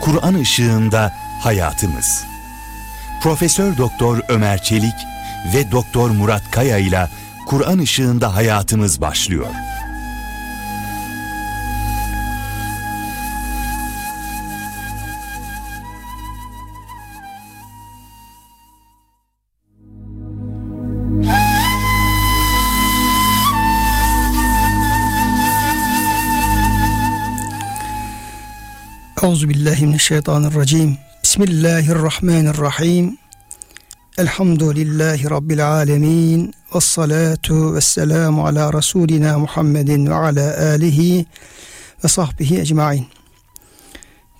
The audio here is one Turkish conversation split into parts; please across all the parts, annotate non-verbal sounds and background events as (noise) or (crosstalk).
Kur'an ışığında hayatımız. Profesör Doktor Ömer Çelik ve Doktor Murat Kaya ile Kur'an ışığında hayatımız başlıyor. Euzu billahi mineşşeytanirracim. Bismillahirrahmanirrahim. Elhamdülillahi rabbil alamin. Ves salatu vesselamu ala rasulina Muhammedin ve ala alihi ve sahbihi ecmaîn.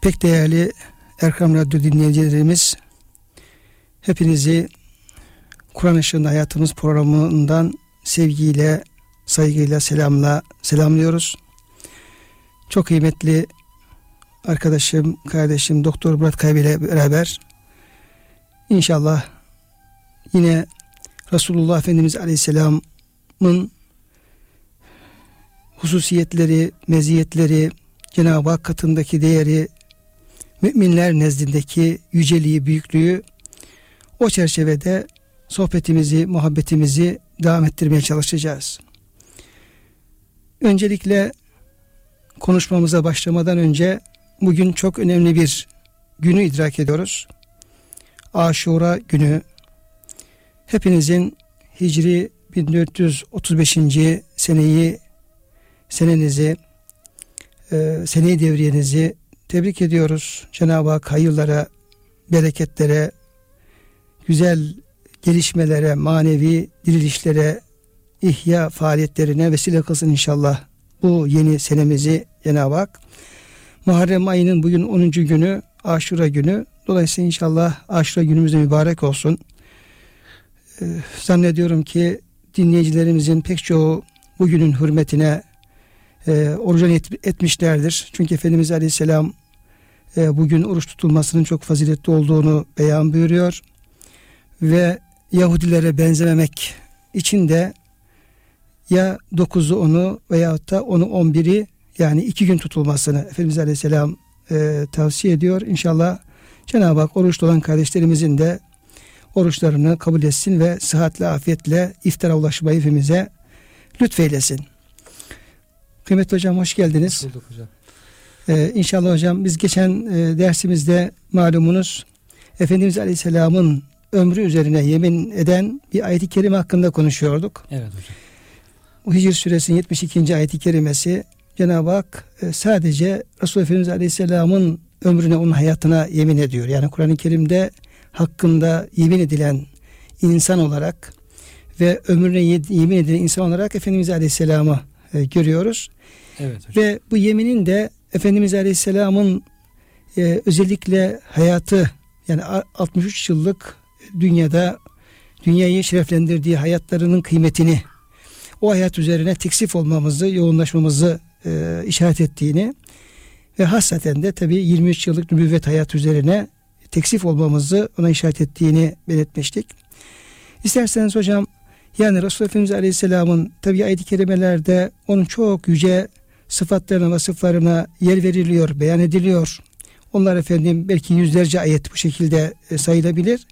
Pek değerli Erkam Radyo dinleyicilerimiz hepinizi Kur'an ışığında hayatımız programından sevgiyle, saygıyla, selamla selamlıyoruz. Çok kıymetli arkadaşım, kardeşim Doktor Murat Kaybe ile beraber inşallah yine Resulullah Efendimiz Aleyhisselam'ın hususiyetleri, meziyetleri, Cenab-ı Hak katındaki değeri, müminler nezdindeki yüceliği, büyüklüğü o çerçevede sohbetimizi, muhabbetimizi devam ettirmeye çalışacağız. Öncelikle konuşmamıza başlamadan önce bugün çok önemli bir günü idrak ediyoruz. Aşura günü. Hepinizin Hicri 1435. seneyi senenizi e, seneyi devriyenizi tebrik ediyoruz. Cenab-ı Hak hayırlara, bereketlere, güzel gelişmelere, manevi dirilişlere, ihya faaliyetlerine vesile kılsın inşallah bu yeni senemizi Cenab-ı Hak. Muharrem ayının bugün 10. günü Aşura günü. Dolayısıyla inşallah Aşura günümüz de mübarek olsun. Ee, zannediyorum ki dinleyicilerimizin pek çoğu bugünün hürmetine e, orucan et, etmişlerdir. Çünkü Efendimiz Aleyhisselam e, bugün oruç tutulmasının çok faziletli olduğunu beyan buyuruyor. Ve Yahudilere benzememek için de ya 9'u 10'u veyahut da 10'u 11'i yani iki gün tutulmasını Efendimiz Aleyhisselam e, tavsiye ediyor. İnşallah Cenab-ı Hak oruçlu olan kardeşlerimizin de oruçlarını kabul etsin ve sıhhatle, afiyetle iftara ulaşmayı hepimize lütfeylesin. Kıymetli hocam hoş geldiniz. Bulduk hocam. Ee, inşallah hocam biz geçen e, dersimizde malumunuz Efendimiz Aleyhisselam'ın ömrü üzerine yemin eden bir ayet-i kerime hakkında konuşuyorduk. Evet hocam. Hicr suresinin 72. ayet-i kerimesi Cenab-ı Hak e, sadece Resulullah Efendimiz Aleyhisselam'ın ömrüne, onun hayatına yemin ediyor. Yani Kur'an-ı Kerim'de hakkında yemin edilen insan olarak ve ömrüne yemin edilen insan olarak Efendimiz Aleyhisselam'ı e, görüyoruz. Evet hocam. Ve bu yeminin de Efendimiz Aleyhisselam'ın e, özellikle hayatı yani 63 yıllık dünyada dünyayı şereflendirdiği hayatlarının kıymetini o hayat üzerine teksif olmamızı, yoğunlaşmamızı e, işaret ettiğini ve hasaten de tabi 23 yıllık nübüvvet hayat üzerine teksif olmamızı ona işaret ettiğini belirtmiştik. İsterseniz hocam yani Resulullah Efendimiz Aleyhisselam'ın tabi ayet-i kerimelerde onun çok yüce sıfatlarına, vasıflarına yer veriliyor, beyan ediliyor. Onlar efendim belki yüzlerce ayet bu şekilde e, sayılabilir.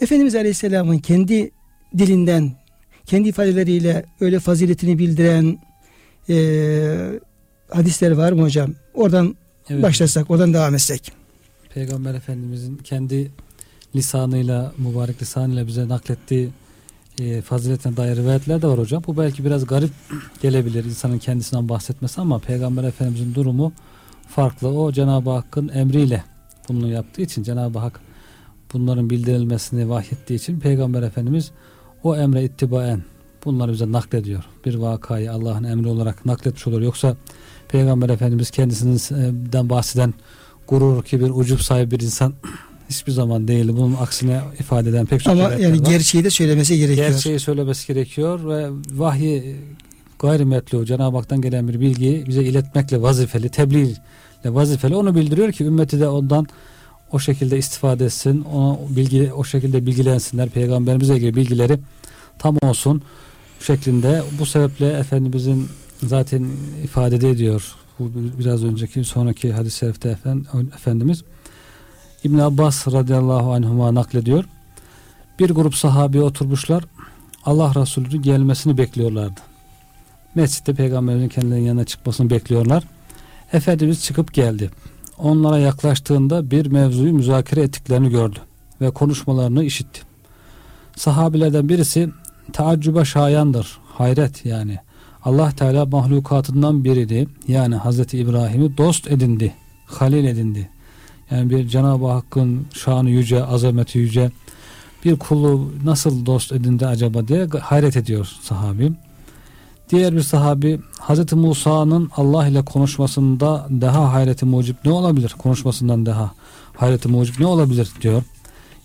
Efendimiz Aleyhisselam'ın kendi dilinden, kendi ifadeleriyle öyle faziletini bildiren e, hadisler var mı hocam? Oradan evet. başlasak, oradan devam etsek. Peygamber Efendimizin kendi lisanıyla, mübarek lisanıyla bize naklettiği e, faziletine dair rivayetler de var hocam. Bu belki biraz garip gelebilir insanın kendisinden bahsetmesi ama Peygamber Efendimizin durumu farklı. O Cenab-ı Hakk'ın emriyle bunu yaptığı için Cenab-ı Hak bunların bildirilmesini vahyettiği için Peygamber Efendimiz o emre ittibaen bunları bize naklediyor. Bir vakayı Allah'ın emri olarak nakletmiş olur. Yoksa Peygamber Efendimiz kendisinden bahseden gurur ki bir ucup sahibi bir insan (clears throat) hiçbir zaman değil. Bunun aksine ifade eden pek çok Ama yani var. gerçeği de söylemesi gerekiyor. Gerçeği söylemesi gerekiyor ve vahyi gayrimetlu Cenab-ı Hak'tan gelen bir bilgiyi bize iletmekle vazifeli, tebliğ ile vazifeli. Onu bildiriyor ki ümmeti de ondan o şekilde istifade etsin. Onu bilgi o şekilde bilgilensinler. Peygamberimize ilgili bilgileri tam olsun şeklinde. Bu sebeple Efendimizin zaten ifade ediyor Bu biraz önceki sonraki hadis-i şerifte Efendimiz İbn Abbas radıyallahu anhuma naklediyor. Bir grup sahabi oturmuşlar. Allah Resulü'nün gelmesini bekliyorlardı. Mescitte peygamberin kendilerinin yanına çıkmasını bekliyorlar. Efendimiz çıkıp geldi. Onlara yaklaştığında bir mevzuyu müzakere ettiklerini gördü ve konuşmalarını işitti. Sahabilerden birisi taaccübe şayandır. Hayret yani. Allah Teala mahlukatından birini yani Hazreti İbrahim'i dost edindi. Halil edindi. Yani bir Cenab-ı Hakk'ın şanı yüce, azameti yüce bir kulu nasıl dost edindi acaba diye hayret ediyor sahabi. Diğer bir sahabi Hazreti Musa'nın Allah ile konuşmasında daha hayreti mucip ne olabilir? Konuşmasından daha hayreti mucip ne olabilir diyor.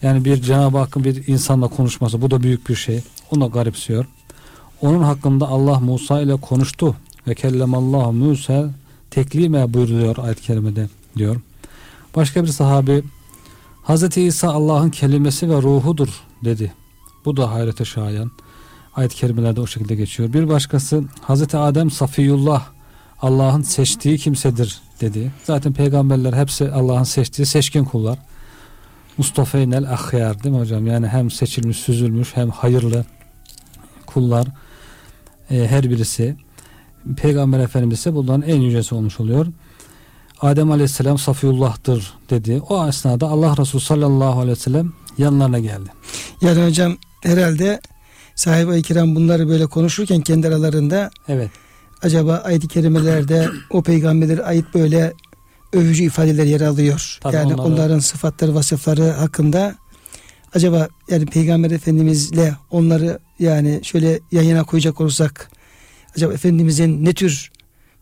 Yani bir Cenab-ı Hakk'ın bir insanla konuşması bu da büyük bir şey. Da garipsiyor. Onun hakkında Allah Musa ile konuştu ve kellemallahu Musa teklime buyuruyor ayet-i kerimede diyor. Başka bir sahabi Hazreti İsa Allah'ın kelimesi ve ruhudur dedi. Bu da hayrete şayan. Ayet-i kerimelerde o şekilde geçiyor. Bir başkası Hazreti Adem Safiyullah Allah'ın seçtiği kimsedir dedi. Zaten peygamberler hepsi Allah'ın seçtiği seçkin kullar. Mustafeynel ahyar değil mi hocam? Yani hem seçilmiş, süzülmüş hem hayırlı kullar e, her birisi. Peygamber Efendimiz ise bunların en yücesi olmuş oluyor. Adem Aleyhisselam Safiyullah'tır dedi. O esnada Allah Resulü sallallahu aleyhi ve sellem yanlarına geldi. Yani hocam herhalde sahibi-i kiram bunları böyle konuşurken kendi aralarında evet. acaba ayet-i kerimelerde o peygamberlere ait böyle övücü ifadeler yer alıyor. Tabii yani onları... onların sıfatları, vasıfları hakkında acaba yani peygamber efendimizle onları yani şöyle yan yana koyacak olursak acaba efendimizin ne tür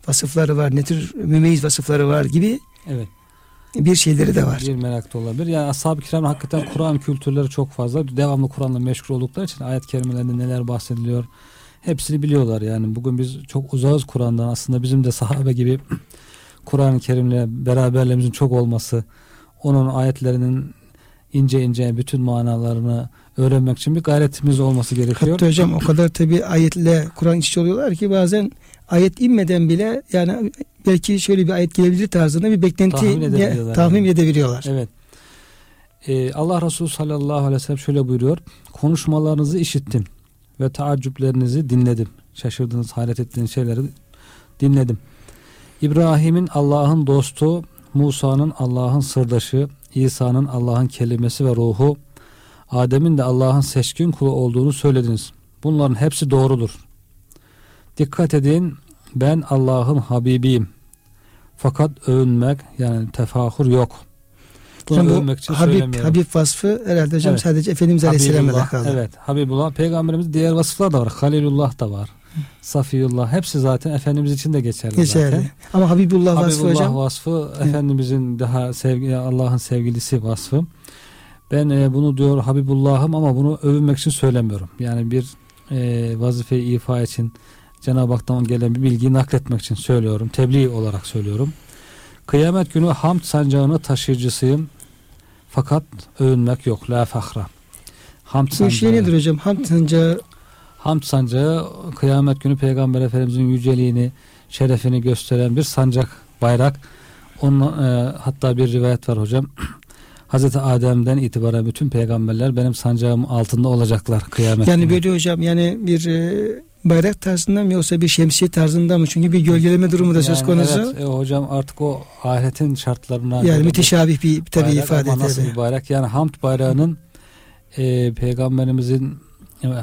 vasıfları var, ne tür mümeyiz vasıfları var gibi evet. bir şeyleri de var. Bir merak da olabilir. Yani ashab-ı kiram hakikaten Kur'an kültürleri çok fazla. Devamlı Kur'an'la meşgul oldukları için ayet kelimelerinde neler bahsediliyor hepsini biliyorlar yani. Bugün biz çok uzağız Kur'an'dan. Aslında bizim de sahabe gibi (clears throat) Kur'an-ı Kerim'le beraberliğimizin çok olması, onun ayetlerinin ince ince bütün manalarını öğrenmek için bir gayretimiz olması gerekiyor. Hatta hocam o kadar tabi ayetle Kur'an içi oluyorlar ki bazen ayet inmeden bile yani belki şöyle bir ayet gelebilir tarzında bir beklenti tahmin edebiliyorlar. Tahmin yani. edebiliyorlar. Evet. Ee, Allah Resulü sallallahu aleyhi ve sellem şöyle buyuruyor. Konuşmalarınızı işittim ve taaccüplerinizi dinledim. Şaşırdığınız, hayret ettiğiniz şeyleri dinledim. İbrahim'in Allah'ın dostu, Musa'nın Allah'ın sırdaşı, İsa'nın Allah'ın kelimesi ve ruhu, Adem'in de Allah'ın seçkin kulu olduğunu söylediniz. Bunların hepsi doğrudur. Dikkat edin ben Allah'ın Habibiyim. Fakat övünmek yani tefahur yok. Bunu Şimdi övünmek için Habib. Habib vasfı herhalde hocam evet. sadece Efendimiz Aleyhisselam'a kaldı. Evet Habibullah peygamberimiz diğer vasıflar da var. Halilullah da var. Safiyullah hepsi zaten Efendimiz için de geçerli, geçerli. zaten. Ama Habibullah, Habibullah vasfı hocam. vasfı Efendimizin daha sevgi Allah'ın sevgilisi vasfı. Ben e, bunu diyor Habibullah'ım ama bunu övünmek için söylemiyorum. Yani bir e, vazifeyi ifa için Cenab-ı Hak'tan gelen bir bilgiyi nakletmek için söylüyorum. Tebliğ olarak söylüyorum. Kıyamet günü hamd sancağını taşıyıcısıyım. Fakat övünmek yok. La fahra. Hamd sancağı. Bu şey nedir hocam? Hamd sancağı Hamd sancağı kıyamet günü Peygamber Efendimizin yüceliğini, şerefini gösteren bir sancak, bayrak. Onun, e, hatta bir rivayet var hocam. (clears throat) Hazreti Adem'den itibaren bütün peygamberler benim sancağım altında olacaklar kıyamet Yani günü. böyle hocam yani bir e, bayrak tarzında mı yoksa bir şemsiye tarzında mı? Çünkü bir gölgeleme durumu da yani söz konusu. Evet e, hocam artık o ahiretin şartlarına yani müteşabih bir tabi ifade ama nasıl bir bayrak? Yani hamd bayrağının e, peygamberimizin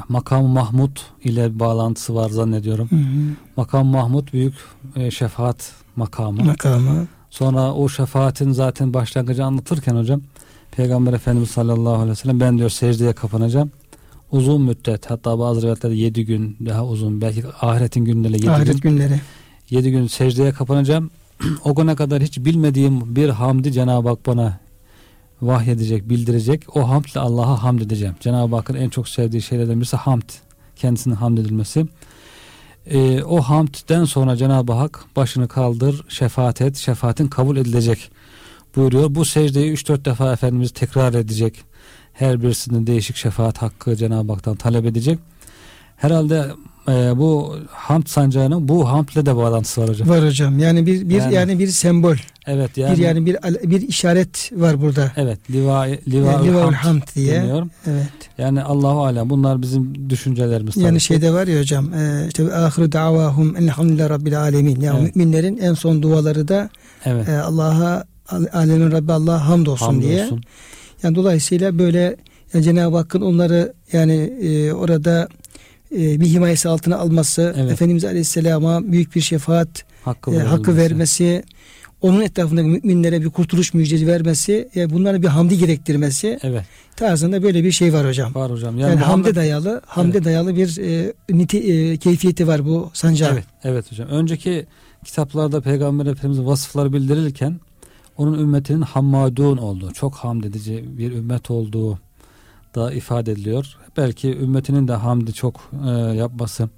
makam Mahmud ile bağlantısı var zannediyorum. Hı hı. Makam Mahmud büyük e, şefaat makamı. Makamı. Sonra o şefaatin zaten başlangıcı anlatırken hocam Peygamber Efendimiz sallallahu aleyhi ve sellem ben diyor secdeye kapanacağım. Uzun müddet hatta bazı rivayetlerde yedi gün daha uzun belki ahiretin günleri yedi Ahiret gün, günleri. Yedi gün secdeye kapanacağım. (clears throat) o güne kadar hiç bilmediğim bir hamdi Cenab-ı Hak bana vahyedecek, bildirecek. O hamdle Allah'a hamd edeceğim. Cenab-ı Hakk'ın en çok sevdiği şeylerden birisi hamd. Kendisinin hamd edilmesi. Ee, o hamdden sonra Cenab-ı Hak başını kaldır, şefaat et, şefaatin kabul edilecek buyuruyor. Bu secdeyi 3-4 defa Efendimiz tekrar edecek. Her birisinin değişik şefaat hakkı Cenab-ı Hak'tan talep edecek. Herhalde e, bu hamd sancağının bu hamdle de bağlantısı var hocam. Var hocam. Yani bir bir yani, Yani- bir sembol. Evet yani. bir yani bir bir işaret var burada. Evet. Liva, liva, Yani hamd Hamd diye. deniyor. Evet. Yani Allahu alem bunlar bizim düşüncelerimiz. Yani şeyde var ya hocam e, işte ahiru davahum elhamdülillahi rabbil alemin. Yani Evet. müminlerin en son duaları da evet. e, Allah'a al- alemin Rabbi Allah'a hamdolsun Hamd diye. olsun. Yani dolayısıyla böyle yani Cenab-ı Hakk'ın onları yani e, orada e, bir himayesi altına alması, Evet. Efendimiz Aleyhisselam'a büyük bir şefaat Hakkı, e, hakkı vermesi, onun etrafındaki müminlere bir kurtuluş müjdesi vermesi, e, bunlara bir hamdi gerektirmesi Evet. tarzında böyle bir şey var hocam. Var hocam. Yani, Yani, hamde dayalı, hamde Evet. dayalı bir e, nite, e, keyfiyeti var bu sancağın. Evet, evet hocam. Önceki kitaplarda Peygamber Efendimiz'in vasıfları bildirilirken onun ümmetinin hammadun olduğu, çok hamd edici bir ümmet olduğu da ifade ediliyor. Belki ümmetinin de hamdi çok e, yapması,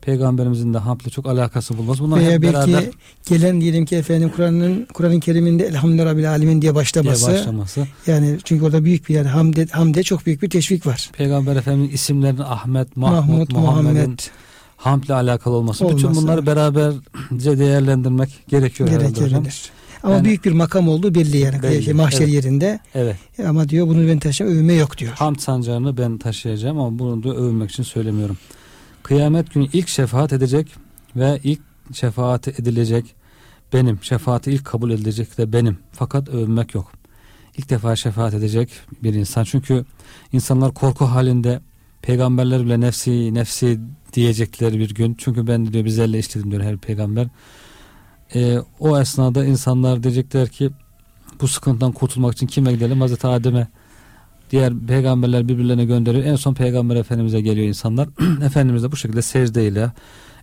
Peygamberimizin de hamdle çok alakası bulması. Bunlar Veya hep belki beraber gelen diyelim ki efendim Kur'an'ın Kur'an-ı Kerim'inde Elhamdülillahi Rabbil Alemin diye diye başlaması. başlaması. Yani çünkü orada büyük bir yani hamde, hamde çok büyük bir teşvik var. Peygamber Efendimizin isimlerinin Ahmet, Mahmud, Muhammed'in Muhammed hamdle alakalı olması. Bütün Olması. bunları beraberce değerlendirmek gerekiyor herhalde hocam. Ama Yani- büyük bir makam olduğu belli yani Belli, şey, mahşer evet. yerinde. Evet. Ama diyor bunu ben taşıyacağım övünme yok diyor. Hamd sancağını ben taşıyacağım ama bunu da övünmek için söylemiyorum. Kıyamet günü ilk şefaat edecek ve ilk şefaat edilecek benim. Şefaati ilk kabul edilecek de benim. Fakat övünmek yok. İlk defa şefaat edecek bir insan. Çünkü insanlar korku halinde peygamberler bile nefsi nefsi diyecekleri bir gün. Çünkü ben diyor bizlerle işledim diyor her peygamber. Ee, o esnada insanlar diyecekler ki bu sıkıntıdan kurtulmak için kime gidelim? Hazreti Adem'e diğer peygamberler birbirlerine gönderiyor. En son peygamber efendimize geliyor insanlar. (clears throat) Efendimiz de bu şekilde secdeyle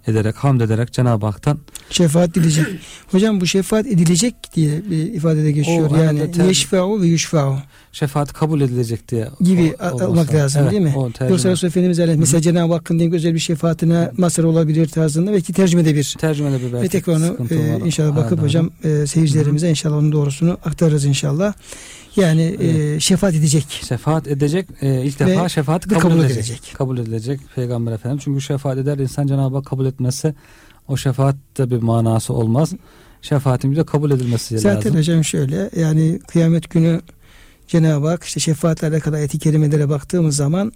ederek, hamd ederek Cenab-ı Hak'tan Şefaat edilecek. Hocam bu şefaat edilecek diye bir ifadede geçiyor. O yani ter- yeşfe'u ve yuşfe'u şefaat kabul edilecek diye gibi o- olmak lazım Evet, değil mi? Yoksa Resul Efendimiz Aleyhisselam mesela Cenab-ı Hakk'ın diyelim özel bir şefaatine mazhar olabilir tarzında belki tercümede bir tercümede bir belki ve tekrar onu e, inşallah bakıp Herhalde hocam e, seyircilerimize inşallah onun doğrusunu aktarırız inşallah. Yani e, şefaat edecek. Şefaat edecek e, ilk Ve defa şefaat kabul, kabul edilecek. edilecek. Kabul edilecek peygamber efendim. Çünkü şefaat eder insan Cenab-ı Hak kabul etmezse o şefaatte bir manası olmaz. Şefaatin bir de kabul edilmesi Zaten lazım. hocam şöyle yani kıyamet günü Cenab-ı Hak işte şefaatle alakalı ayet-i kerimelere baktığımız zaman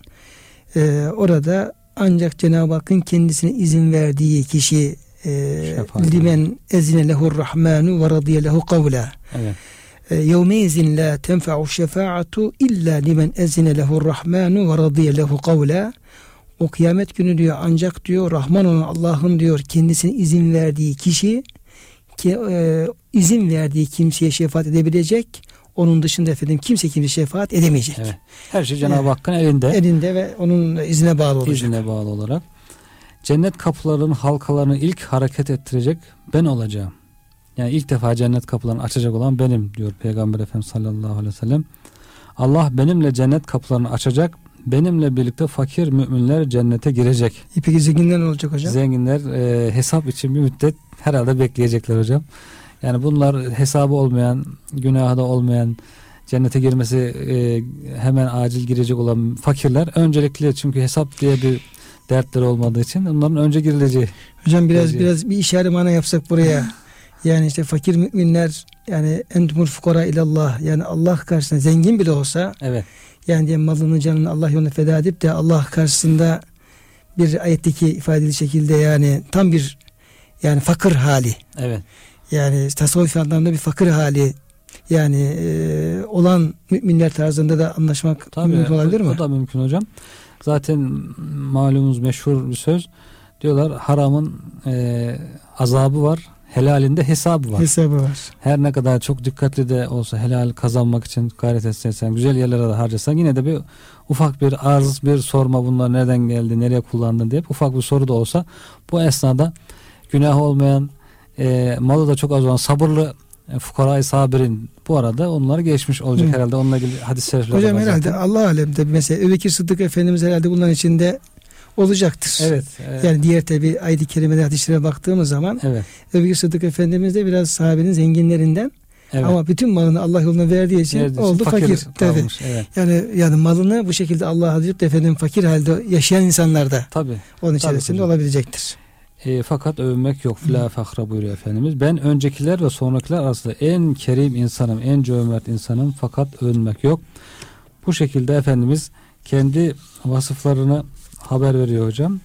e, orada ancak Cenab-ı Hakk'ın kendisine izin verdiği kişi e, Şefaat. limen ezine lehur rahmanu ve radiye lehu kavla Evet. Yevmeizin la tenfa'u şefaatu illa limen ezine lehur rahmanu ve radiye lehu kavla o kıyamet günü diyor ancak diyor Rahman olan Allah'ın diyor kendisine izin verdiği kişi ki e, izin verdiği kimseye şefaat edebilecek. Onun dışında efendim kimse kimse şefaat edemeyecek. Evet. Her şey Cenab-ı Evet. Hakk'ın elinde. Elinde ve onun izine bağlı olacak. izine bağlı olarak. Cennet kapılarının halkalarını ilk hareket ettirecek ben olacağım. Yani ilk defa cennet kapılarını açacak olan benim diyor Peygamber Efendimiz sallallahu aleyhi ve sellem. Allah benimle cennet kapılarını açacak. Benimle birlikte fakir müminler cennete girecek. E Peki zenginler ne olacak hocam? Zenginler e, hesap için bir müddet herhalde bekleyecekler hocam. Yani bunlar hesabı olmayan, günahı da olmayan, cennete girmesi e, hemen acil girecek olan fakirler öncelikli çünkü hesap diye bir dertleri olmadığı için onların önce girileceği. Hocam biraz Bence- biraz bir işaret mana yapsak buraya. Yani işte fakir müminler yani entumul fukara ilallah yani Allah karşısında zengin bile olsa Evet. yani diye malını canını Allah yoluna feda edip de Allah karşısında bir ayetteki ifadeli şekilde yani tam bir yani fakir hali Evet. yani tasavvuf anlamda bir fakir hali yani e, olan müminler tarzında da anlaşmak Tabii. mümkün olabilir mi? O da mümkün hocam. Zaten malumuz meşhur bir söz. Diyorlar haramın e, azabı var, helalinde hesabı var. Hesabı var. Her ne kadar çok dikkatli de olsa helal kazanmak için gayret etsen, güzel yerlere de harcasan yine de bir ufak bir arz, bir sorma bunlar nereden geldi, nereye kullandın diye ufak bir soru da olsa bu esnada günah olmayan, e, malı da çok az olan sabırlı e, fukarayı sabirin bu arada onları geçmiş olacak Hı. herhalde. Onunla ilgili hadis-i şerifler Hocam herhalde zaten. Allah alemde mesela Ebu Bekir Sıddık Efendimiz herhalde bunların içinde olacaktır. Evet. evet. Yani diğer tabi ayet-i kerimede hadislere baktığımız zaman Evet. Ebu Sıddık Efendimiz de biraz sahabenin zenginlerinden Evet. Ama bütün malını Allah yoluna verdiği için verdiği oldu fakir. fakir. Tabii. Evet. Yani yani malını bu şekilde Allah'a harcayıp efendim fakir halde yaşayan insanlar da Tabii. onun içerisinde Tabii, olabilecektir. E, fakat övmek yok. La fakra buyuruyor Efendimiz. Ben öncekiler ve sonrakiler arasında en kerim insanım, en cömert insanım fakat övünmek yok. Bu şekilde Efendimiz kendi vasıflarını haber veriyor hocam.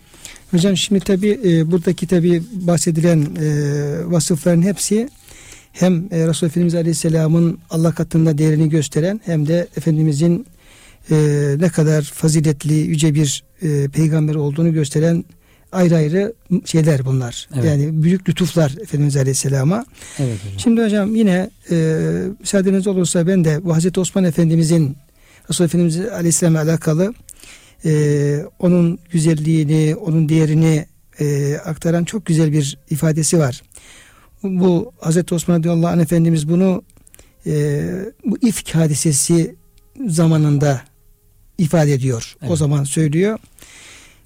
Hocam şimdi tabi e, buradaki tabi bahsedilen e, vasıfların hepsi hem e, Resulullah Efendimiz Aleyhisselam'ın Allah katında değerini gösteren hem de Efendimizin e, ne kadar faziletli yüce bir e, peygamber olduğunu gösteren ayrı ayrı şeyler bunlar. Evet. Yani büyük lütuflar Efendimiz Aleyhisselam'a. Evet, hocam. Şimdi hocam yine e, müsaadeniz olursa ben de bu Hazreti Osman Efendimizin Resulullah Efendimiz Aleyhisselam'a alakalı e, onun güzelliğini, onun değerini e, aktaran çok güzel bir ifadesi var. Bu Hazreti Osman radıyallahu anh Efendimiz bunu e, bu ifk hadisesi zamanında ifade ediyor. Evet. O zaman söylüyor.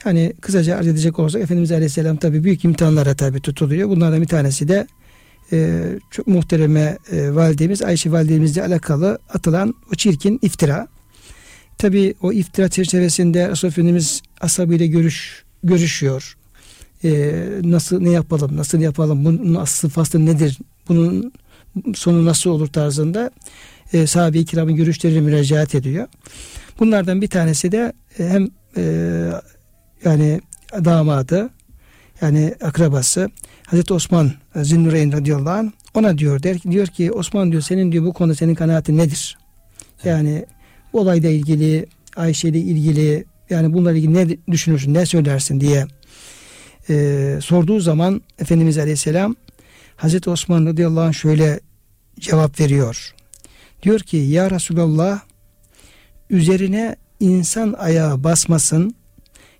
Hani kısaca arz edecek olursak Efendimiz Aleyhisselam tabi büyük imtihanlara tabi tutuluyor. Bunlardan bir tanesi de e, çok muhtereme e, validemiz Ayşe validemizle alakalı atılan o çirkin iftira. Tabi o iftira çerçevesinde Resulullah Efendimiz ashabıyla görüş, görüşüyor. Ee, nasıl ne yapalım, nasıl yapalım, bunun aslı faslı nedir, bunun sonu nasıl olur tarzında e, sahabe-i kiramın görüşlerine müracaat ediyor. Bunlardan bir tanesi de e, hem e, yani damadı yani akrabası Hazreti Osman Zinnureyn radıyallahu anh ona diyor der diyor ki Osman diyor senin diyor bu konuda senin kanaatin nedir? Yani olayla ilgili, Ayşe ile ilgili yani bunlarla ilgili ne düşünürsün, ne söylersin diye e, sorduğu zaman Efendimiz Aleyhisselam Hazreti Osman radıyallahu anh şöyle cevap veriyor. Diyor ki ya Resulallah üzerine insan ayağı basmasın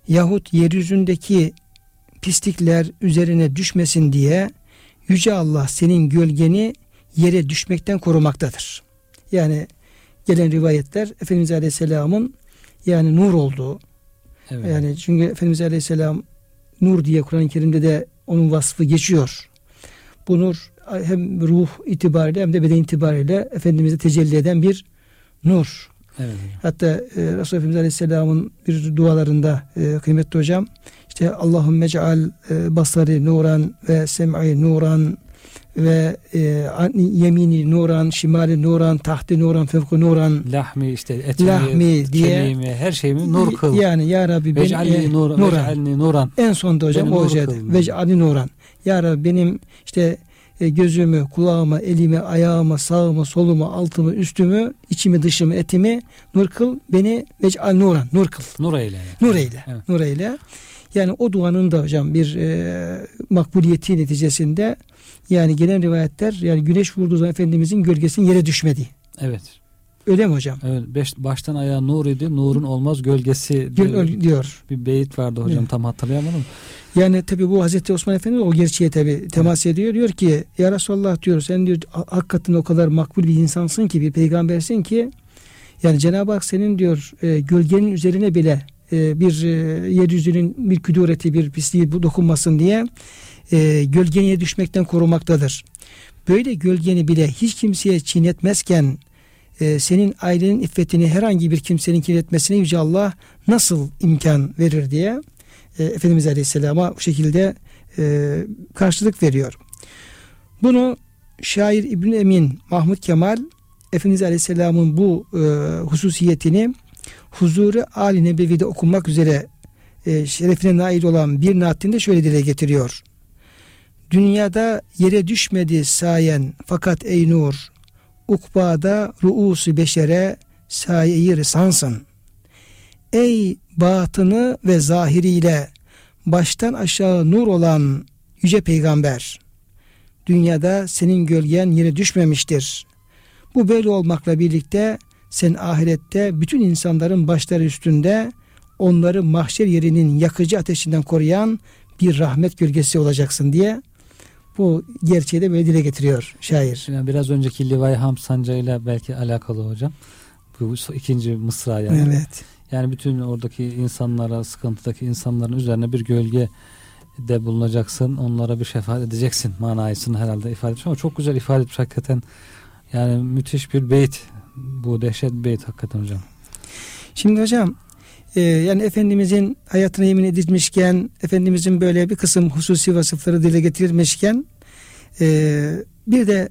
yahut yeryüzündeki pislikler üzerine düşmesin diye Yüce Allah senin gölgeni yere düşmekten korumaktadır. Yani gelen rivayetler Efendimiz Aleyhisselam'ın yani nur olduğu. Evet. Yani çünkü Efendimiz Aleyhisselam nur diye Kur'an-ı Kerim'de de onun vasfı geçiyor. Bu nur hem ruh itibariyle hem de beden itibariyle Efendimiz'e tecelli eden bir nur. Evet. Hatta e, Resulullah Efendimiz Aleyhisselam'ın bir dualarında e, kıymetli hocam işte Allahümme ceal e, basari nuran ve sem'i nuran ve e, yemini nuran, şimali nuran, tahti nuran, fevku nuran. Lahmi işte etimi, lahmi diye. Kemiğimi, her şeyimi nur kıl. Yani ya Rabbi beni e, nur, nuran. nuran. En sonda hocam o olacak. Vec'alni nuran. Ya Rabbi benim işte e, gözümü, kulağımı, elimi, ayağımı, sağımı, solumu, altımı, üstümü, içimi, dışımı, etimi nur kıl. Beni vec'al nuran, nur kıl. Nur eyle. Yani. Nur eyle. Evet. Nur eyle. Yani o duanın da hocam bir e, makbuliyeti neticesinde yani gelen rivayetler yani güneş vurduğu zaman Efendimizin gölgesinin yere düşmedi. Evet. Öyle mi hocam? Evet. Beş, baştan ayağa nur idi. Nurun olmaz gölgesi diyor. diyor. Bir beyit vardı hocam evet. tam hatırlayamadım. Yani tabi bu Hazreti Osman Efendi o gerçeğe tabi temas evet. ediyor. Diyor ki ya Resulallah diyor sen diyor hakikaten o kadar makbul bir insansın ki bir peygambersin ki yani Cenab-ı Hak senin diyor e, gölgenin üzerine bile e, bir e, yeryüzünün bir küdureti bir pisliği dokunmasın diye e, gölgeye düşmekten korumaktadır. Böyle gölgeni bile hiç kimseye çiğnetmezken e, senin ailenin iffetini herhangi bir kimsenin kirletmesine Yüce Allah nasıl imkan verir diye e, Efendimiz Aleyhisselam'a bu şekilde e, karşılık veriyor. Bunu şair İbn Emin Mahmud Kemal Efendimiz Aleyhisselam'ın bu e, hususiyetini huzuru Ali Nebevi'de okunmak üzere e, şerefine nail olan bir naatinde şöyle dile getiriyor. Dünyada yere düşmedi sayen fakat ey nur ukbada ruusu beşere sayeyi rısansın. Ey batını ve zahiriyle baştan aşağı nur olan yüce peygamber dünyada senin gölgen yere düşmemiştir. Bu böyle olmakla birlikte sen ahirette bütün insanların başları üstünde onları mahşer yerinin yakıcı ateşinden koruyan bir rahmet gölgesi olacaksın diye bu gerçeği de böyle dile getiriyor şair. Yani biraz önceki Livay Ham sancağıyla belki alakalı hocam. Bu ikinci mısra yani. Evet. Yani bütün oradaki insanlara, sıkıntıdaki insanların üzerine bir gölge de bulunacaksın. Onlara bir şefaat edeceksin manasını herhalde ifade etmiş ama çok güzel ifade etmiş hakikaten Yani müthiş bir beyt. Bu dehşet beyt hakikaten hocam. Şimdi hocam e, yani Efendimizin hayatına yemin edilmişken Efendimizin böyle bir kısım hususi vasıfları dile getirilmişken e, bir de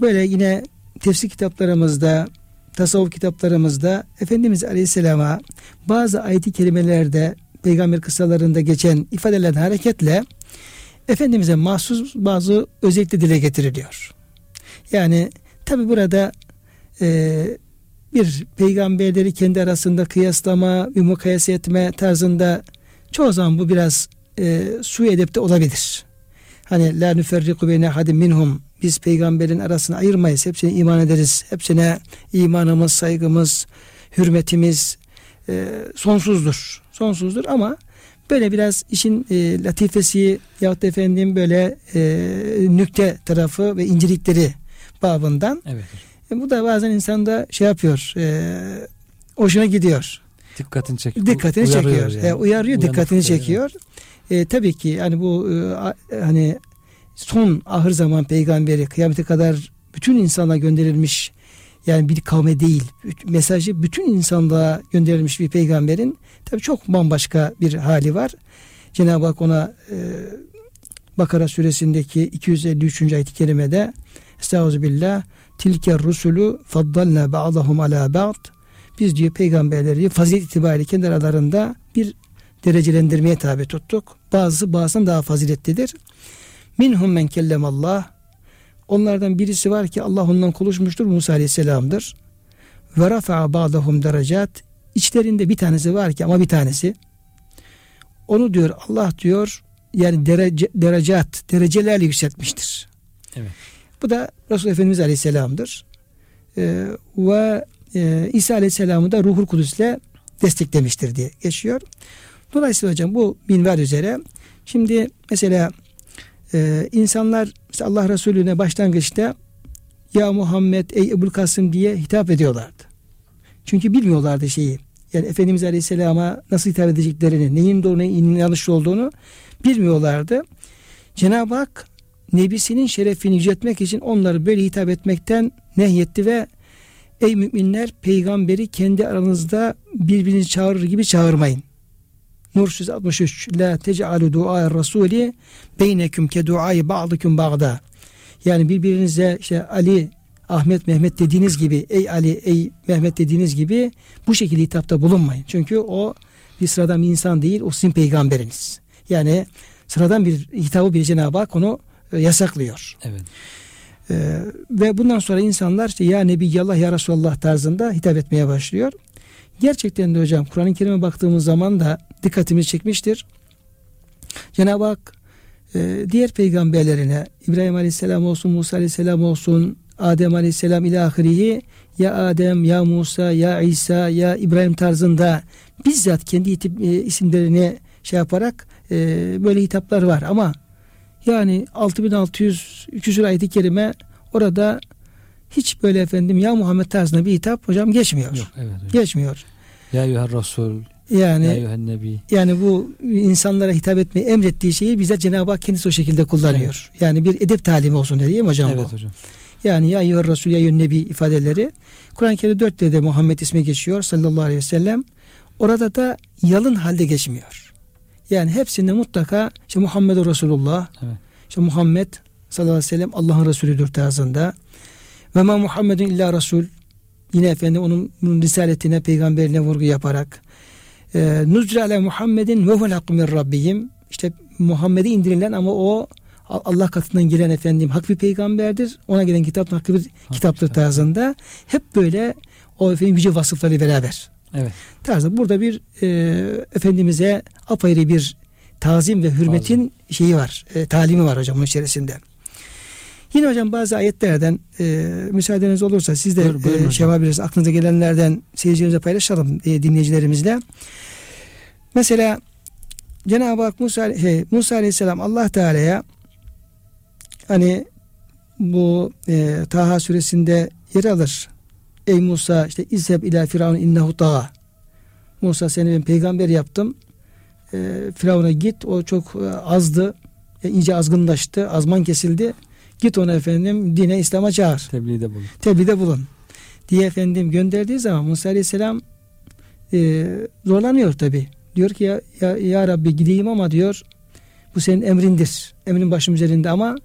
böyle yine tefsir kitaplarımızda tasavvuf kitaplarımızda Efendimiz Aleyhisselam'a bazı ayet-i kerimelerde peygamber kıssalarında geçen ifadelerden hareketle Efendimiz'e mahsus bazı özellikle dile getiriliyor. Yani tabi burada e, bir peygamberleri kendi arasında kıyaslama, bir mukayese etme tarzında çoğu zaman bu biraz e, su edepte olabilir. Hani la nüferriku beyne hadim minhum biz peygamberin arasını ayırmayız. Hepsine iman ederiz. Hepsine imanımız, saygımız, hürmetimiz e, sonsuzdur. Sonsuzdur ama böyle biraz işin e, latifesi yahut efendim böyle e, nükte tarafı ve incelikleri babından. Evet. E, bu da bazen insanda şey yapıyor. E, hoşuna gidiyor. Dikkatini çekiyor. Dikkatini çekiyor. Yani. E, uyarıyor, Uyanık dikkatini yani. çekiyor. E, tabii ki hani bu e, hani son ahır zaman peygamberi kıyamete kadar bütün insana gönderilmiş yani bir kavme değil mesajı bütün insanlığa gönderilmiş bir peygamberin tabii çok bambaşka bir hali var. Cenab-ı Hak ona e, Bakara suresindeki 253. ayet-i kerimede Estağfirullah tilke rusulü faddalna ba'dahum ala ba'd biz diyor peygamberleri fazilet itibariyle kendi aralarında bir derecelendirmeye tabi tuttuk. Bazısı bazıdan daha faziletlidir. Minhum men kellemallah Onlardan birisi var ki Allah ondan konuşmuştur. Musa Aleyhisselam'dır. Ve rafa'a ba'dahum derecat. İçlerinde bir tanesi var ki ama bir tanesi. Onu diyor Allah diyor yani derece, derecat, derecelerle yükseltmiştir. Evet. Bu da Resul Efendimiz Aleyhisselam'dır. Ee, ve e, İsa Aleyhisselam'ı da Ruhul Kudüs'le desteklemiştir diye geçiyor. Dolayısıyla hocam bu minval üzere şimdi mesela e, insanlar mesela Allah Resulüne başlangıçta ya Muhammed ey Ebu'l Kasım diye hitap ediyorlardı. Çünkü bilmiyorlardı şeyi. Yani Efendimiz Aleyhisselam'a nasıl hitap edeceklerini, neyin doğru neyin yanlış olduğunu bilmiyorlardı. Cenab-ı Hak Nebisinin şerefini yüceltmek için onları böyle hitap etmekten nehyetti ve ey müminler peygamberi kendi aranızda birbirinizi çağırır gibi çağırmayın. Nur 163 La tec'alu du'a rasuli beyneküm ke du'ayı ba'dıküm ba'da. Yani birbirinize işte Ali, Ahmet, Mehmet dediğiniz gibi ey Ali, ey Mehmet dediğiniz gibi bu şekilde hitapta bulunmayın. Çünkü o bir sıradan bir insan değil, o sizin peygamberiniz. Yani sıradan bir hitabı bir Cenab-ı Hak onu yasaklıyor. Evet. Ee, ve bundan sonra insanlar işte ya Nebiyallah ya Resulallah tarzında hitap etmeye başlıyor. Gerçekten de hocam Kur'an-ı Kerim'e baktığımız zaman da dikkatimizi çekmiştir. Cenab-ı Hak e, diğer peygamberlerine İbrahim Aleyhisselam olsun, Musa Aleyhisselam olsun, Adem Aleyhisselam ilahiriyi ya Adem, ya Musa, ya İsa, ya İbrahim tarzında bizzat kendi e, isimlerini şey yaparak e, böyle hitaplar var ama yani 6600 küsur ayet-i kerime orada hiç böyle efendim ya Muhammed tarzında bir hitap hocam geçmiyor. Yok evet. hocam. Geçmiyor. Ya yuhar Resul, Yani ya yuhar Nebi. yani bu insanlara hitap etmeyi emrettiği şeyi bize Cenab-ı Hak kendisi o şekilde kullanıyor. Yani bir edep talimi olsun diye değil mi hocam Evet bu? hocam. Yani ya eyyüher Resul ya eyyühen Nebi ifadeleri Kur'an-ı Kerim'de dört de Muhammed ismi geçiyor sallallahu aleyhi ve sellem. Orada da yalın halde geçmiyor. Yani hepsinde mutlaka işte Muhammed Resulullah, Evet. işte Muhammed sallallahu aleyhi ve sellem Allah'ın Resulüdür tarzında. Ve ma Muhammedun illa Resul yine efendim onun, onun risaletine, peygamberine vurgu yaparak e, Nuzra ala Muhammedin ve huvel hakku min Rabbihim işte Muhammed'e indirilen ama o Allah katından gelen efendim hak bir peygamberdir. Ona gelen kitap hakkı bir kitaptır kitap. tarzında. Hep böyle o efendim yüce vasıfları beraber Evet. tarzda burada bir e, Efendimiz'e apayrı bir tazim ve hürmetin şeyi var. E, talimi var hocam bunun içerisinde. Yine hocam bazı ayetlerden e, müsaadeniz olursa siz de Buyur- buyurun e, şey yapabilirsiniz. Aklınıza gelenlerden seyircilerimize paylaşalım e, dinleyicilerimizle. Mesela Cenab-ı Hak Musa, şey, Musa Aleyhisselam Allah Teala'ya hani bu e, Taha suresinde yer alır. Ey Musa işte izheb ila firavun innehu tağa. Musa seni ben peygamber yaptım. E, Firavun'a git. O çok e, azdı. E, iyice azgınlaştı. Azman kesildi. Git onu efendim dine İslam'a çağır. Tebliğde bulun. Tebliğde bulun. Diye efendim gönderdiği zaman Musa Aleyhisselam e, zorlanıyor tabi. Diyor ki ya, ya, ya Rabbi gideyim ama diyor bu senin emrindir. Emrin başım üzerinde ama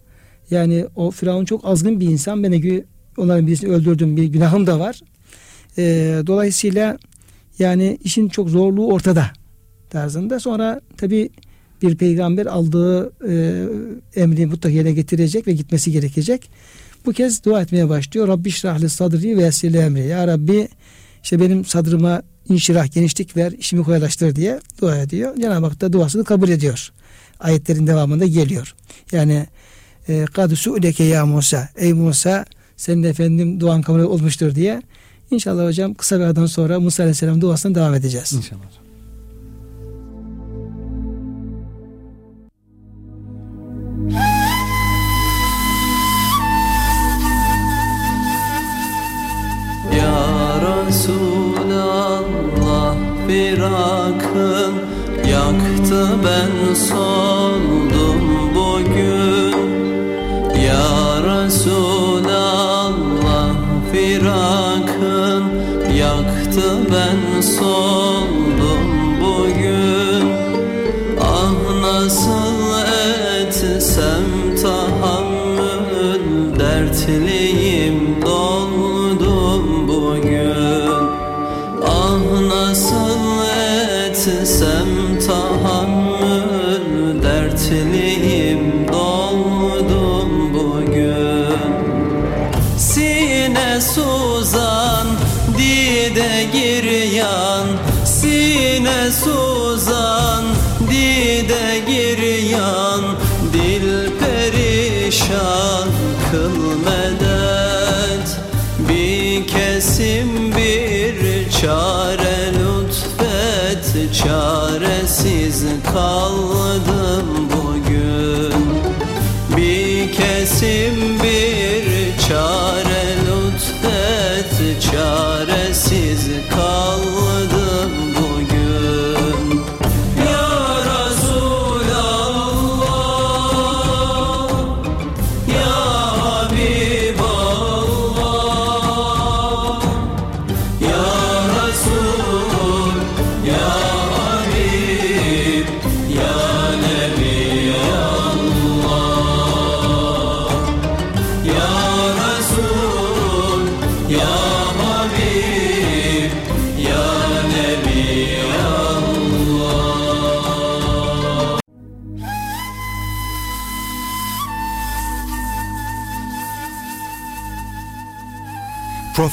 yani o Firavun çok azgın bir insan. Ben de onların birisini öldürdüm bir günahım da var. E, dolayısıyla yani işin çok zorluğu ortada tarzında. Sonra tabi bir peygamber aldığı e, emri mutlaka yerine getirecek ve gitmesi gerekecek. Bu kez dua etmeye başlıyor. Rabbi şrahli sadri ve yessirli emri. Ya Rabbi işte benim sadrıma inşirah, genişlik ver, işimi kolaylaştır diye dua ediyor. Cenab-ı Hak da duasını kabul ediyor. Ayetlerin devamında geliyor. Yani e, kad su'leke ya Musa. Ey Musa senin efendim duan kabul olmuştur diye. İnşallah hocam kısa bir aradan sonra Musa Aleyhisselam duasına devam edeceğiz. İnşallah. Resulallah bir akın yaktı ben soldum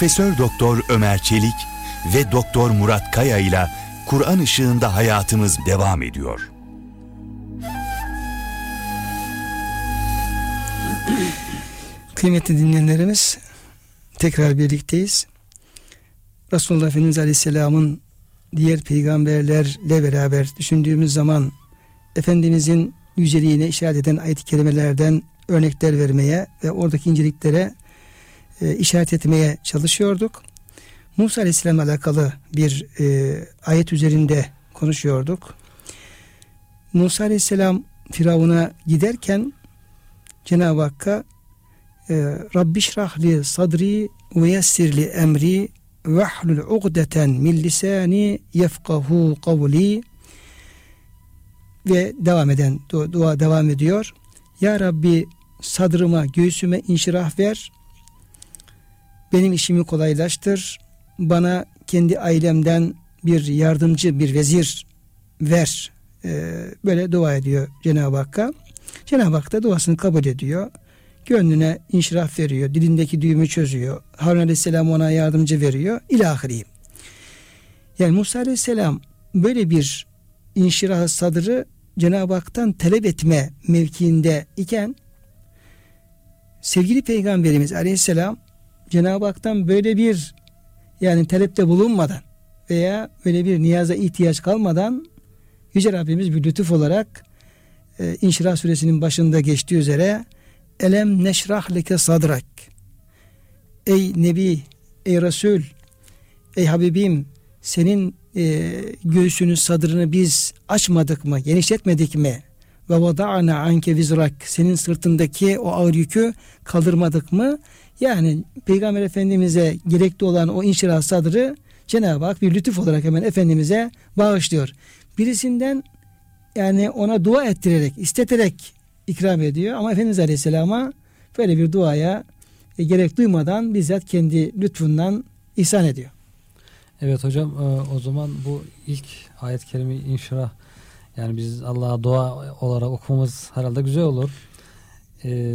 Profesör Doktor Ömer Çelik ve Doktor Murat Kaya ile Kur'an ışığında hayatımız devam ediyor. (clears throat) Kıymetli dinleyenlerimiz tekrar birlikteyiz. Resulullah Efendimiz Aleyhisselam'ın diğer peygamberlerle beraber düşündüğümüz zaman Efendimizin yüceliğine işaret eden ayet-i kerimelerden örnekler vermeye ve oradaki inceliklere e, işaret etmeye çalışıyorduk. Musa Aleyhisselam'la alakalı bir e, ayet üzerinde konuşuyorduk. Musa Aleyhisselam Firavun'a giderken Cenab-ı Hakk'a e, Rabbi şrahli sadri ve yessirli emri ve hlul ugdeten min lisani yefkahu kavli ve devam eden dua devam ediyor. Ya Rabbi sadrıma, göğsüme inşirah ver. Benim işimi kolaylaştır. Bana kendi ailemden bir yardımcı, bir vezir ver. Ee, böyle dua ediyor Cenab-ı Hakk'a. Cenab-ı Hak da duasını kabul ediyor. Gönlüne inşirah veriyor. Dilindeki düğümü çözüyor. Harun Aleyhisselam ona yardımcı veriyor. İlahiri. Yani Musa Aleyhisselam böyle bir inşirah sadrı Cenab-ı Hak'tan talep etme mevkiinde iken sevgili Peygamberimiz Aleyhisselam Cenab-ı Hak'tan böyle bir yani talepte bulunmadan veya böyle bir niyaza ihtiyaç kalmadan Yüce Rabbimiz bir lütuf olarak e, İnşirah suresinin başında geçtiği üzere Elem neşrah leke sadrak Ey Nebi, ey Resul, ey Habibim senin e, göğsünün sadrını biz açmadık mı, genişletmedik mi? ve vada'na anke vizrak senin sırtındaki o ağır yükü kaldırmadık mı? Yani Peygamber Efendimiz'e gerekli olan o inşirah sadrı Cenab-ı Hak bir lütuf olarak hemen Efendimiz'e bağışlıyor. Birisinden yani ona dua ettirerek, isteterek ikram ediyor ama Efendimiz Aleyhisselam'a böyle bir duaya e, gerek duymadan bizzat kendi lütfundan ihsan ediyor. Evet hocam e, o zaman bu ilk ayet-i kerime inşirah yani biz Allah'a dua olarak okumamız herhalde güzel olur. E,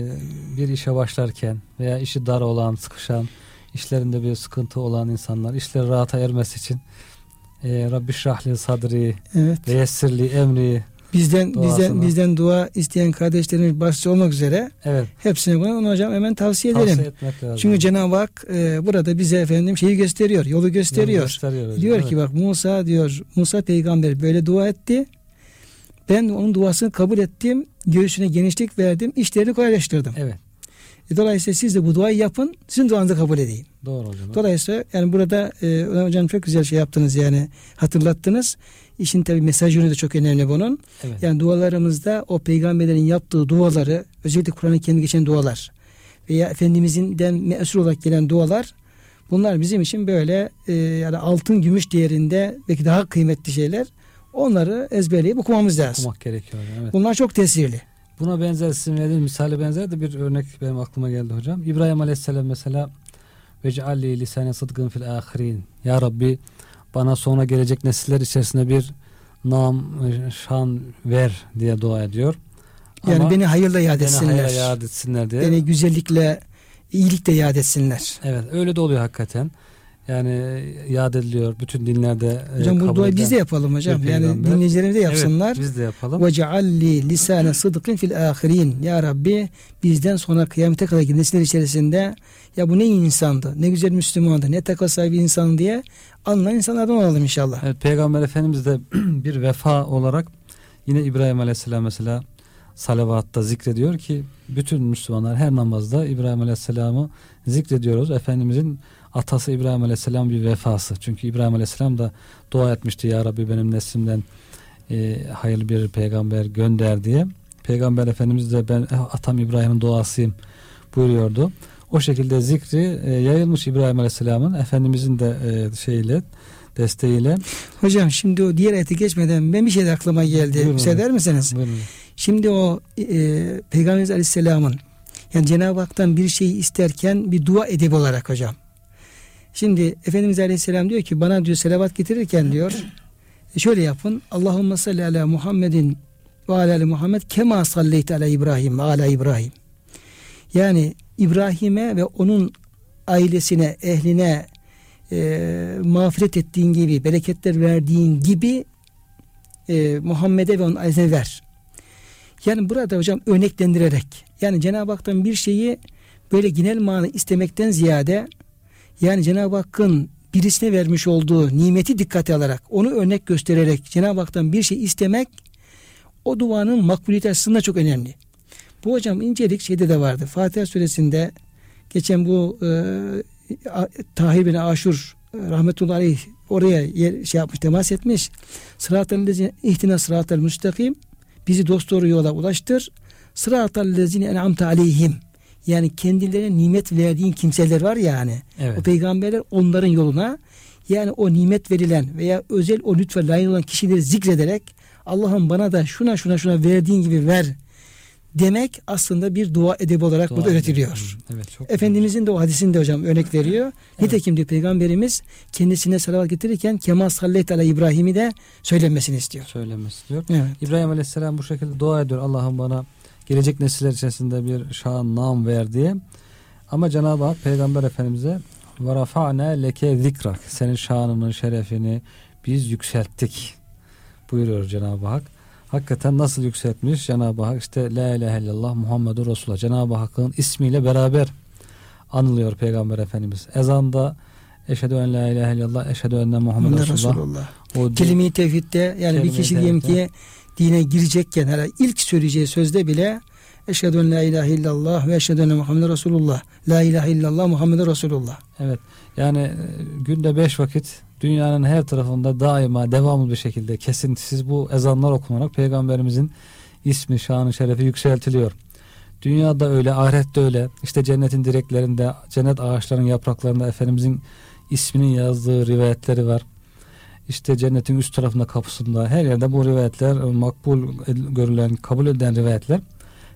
bir işe başlarken veya işi dar olan, sıkışan, işlerinde bir sıkıntı olan insanlar işleri rahata ermesi için e, Rabbi şrahli sadri Evet. ve yessirli emri Bizden bizden Duasını. bizden dua isteyen kardeşlerimiz başta olmak üzere evet hepsine bunu onu hocam hemen tavsiye edelim. tavsiye lazım. Çünkü Cenab-ı Hak e, burada bize efendim şeyi gösteriyor, yolu gösteriyor. Yolu gösteriyor hocam, Diyor evet. ki bak Musa diyor Musa peygamber böyle dua etti. Ben onun duasını kabul ettim. Göğsüne genişlik verdim. işlerini kolaylaştırdım. Evet E, dolayısıyla siz de bu duayı yapın. Sizin duanızı kabul edeyim. doğru hocam. Dolayısıyla yani burada e, hocam çok güzel şey yaptınız yani hatırlattınız. İşin tabi mesaj yönü de çok önemli bunun. Evet. Yani dualarımızda o peygamberlerin yaptığı duaları özellikle Kur'an'ın kendi geçen dualar veya Efendimiz'inden mesul olarak gelen dualar bunlar bizim için böyle e, yani altın gümüş değerinde belki daha kıymetli şeyler. Onları ezberleyip okumamız lazım. okumak gerekiyor. Evet. Bunlar çok tesirli. Buna benzer sizin verdiğiniz misale benzer de bir örnek benim aklıma geldi hocam. İbrahim Aleyhisselam mesela ve cealli lisane sıdkın fil ahirin. Ya Rabbi bana sonra gelecek nesiller içerisinde bir nam, şan ver diye dua ediyor. Yani Ama beni hayırla yad beni etsinler. hayra yad etsinler diye. Beni güzellikle, iyilikle yad etsinler. Evet öyle de oluyor hakikaten. Yani yad ediliyor bütün dinlerde. e, Hocam bu duayı biz de yapalım hocam. Yani dinleyicilerimiz de yapsınlar. Evet, biz de yapalım. Ve cealli lisane sıdkın fil ahirin. Ya Rabbi bizden sonra kıyamete kadar nesiller içerisinde ya bu ne insandı, ne güzel Müslümandı, ne takva sahibi insan diye anlayan insanlardan olalım inşallah. Evet, Peygamber Efendimiz de (clears throat) bir vefa olarak yine İbrahim Aleyhisselam mesela salavatta zikrediyor ki bütün Müslümanlar her namazda İbrahim Aleyhisselam'ı zikrediyoruz. Efendimizin atası İbrahim Aleyhisselam bir vefası. Çünkü İbrahim Aleyhisselam da dua etmişti ya Rabbi benim neslimden e, hayırlı bir peygamber gönder diye. Peygamber Efendimiz de ben eh, atam İbrahim'in duasıyım buyuruyordu. O şekilde zikri e, yayılmış İbrahim Aleyhisselam'ın Efendimizin de e, şeyle desteğiyle. Hocam şimdi o diğer ayete geçmeden ben bir şey de aklıma geldi. Buyurun Müsaade eder misiniz? Buyurun. Şimdi o e, Peygamberimiz Aleyhisselam'ın yani Cenab-ı Hak'tan bir şeyi isterken bir dua edebi olarak hocam. Şimdi Efendimiz Aleyhisselam diyor ki bana diyor selavat getirirken diyor e, şöyle yapın. Allahümme salli ala Muhammedin ve ala Muhammed kema salleyte ala İbrahim ve ala İbrahim. Yani İbrahim'e ve onun ailesine, ehline e, mağfiret ettiğin gibi, bereketler verdiğin gibi e, Muhammed'e ve onun ailesine ver. Yani burada hocam örneklendirerek yani Cenab-ı Hak'tan bir şeyi böyle genel manı istemekten ziyade yani Cenab-ı Hakk'ın birisine vermiş olduğu nimeti dikkate alarak onu örnek göstererek Cenab-ı Hak'tan bir şey istemek o duanın makbuliyeti açısından çok önemli. Bu hocam incelik şeyde de vardı. Fatiha suresinde geçen bu e, Tahir bin Aşur e, rahmetullahi aleyh oraya yer, şey yapmış temas etmiş. Sıratel lezine ihtina sıratel müstakim bizi dosdoğru yola ulaştır. Sıratel lezine en'amte aleyhim yani kendilerine nimet verdiğin kimseler var ya hani. Evet. O peygamberler onların yoluna yani o nimet verilen veya özel o lütfe layık olan kişileri zikrederek Allah'ım bana da şuna şuna şuna verdiğin gibi ver demek aslında bir dua edebi olarak Dua burada öğretiliyor. Evet çok Efendimizin de o hadisinde hocam örnek veriyor. Nitekim diyor peygamberimiz kendisine salavat getirirken Kemal sallallahu ala İbrahim'i de söylenmesini istiyor. söylemesi diyor. Evet. İbrahim Aleyhisselam bu şekilde dua ediyor. Allah'ım bana gelecek nesiller içerisinde bir şan nam ver diye. Ama Cenab-ı Hak Peygamber Efendimiz'e ve leke zikrak. Senin şanını, şerefini biz yükselttik. Buyuruyor Cenab-ı Hak. Hakikaten nasıl yükseltmiş Cenab-ı Hak işte La ilahe illallah Muhammedur Resulullah Cenab-ı Hakk'ın ismiyle beraber anılıyor Peygamber Efendimiz. Ezanda Eşhedü en la ilahe illallah Eşhedü enne Muhammed Resulullah. Resulullah. O Kelime-i tevhidde yani bir kişi diyelim ki dine girecekken hele ilk söyleyeceği sözde bile Eşhedü en la ilahe illallah ve eşhedü enne Muhammed Resulullah. La ilahe illallah Muhammed Resulullah. Evet. Yani e, günde beş vakit dünyanın her tarafında daima devamlı bir şekilde kesintisiz bu ezanlar okunarak peygamberimizin ismi, şanı, şerefi yükseltiliyor. Dünyada öyle, ahirette öyle. İşte cennetin direklerinde, cennet ağaçlarının yapraklarında Efendimizin isminin yazdığı rivayetleri var. İşte cennetin üst tarafında kapısında her yerde bu rivayetler makbul görülen, kabul edilen rivayetler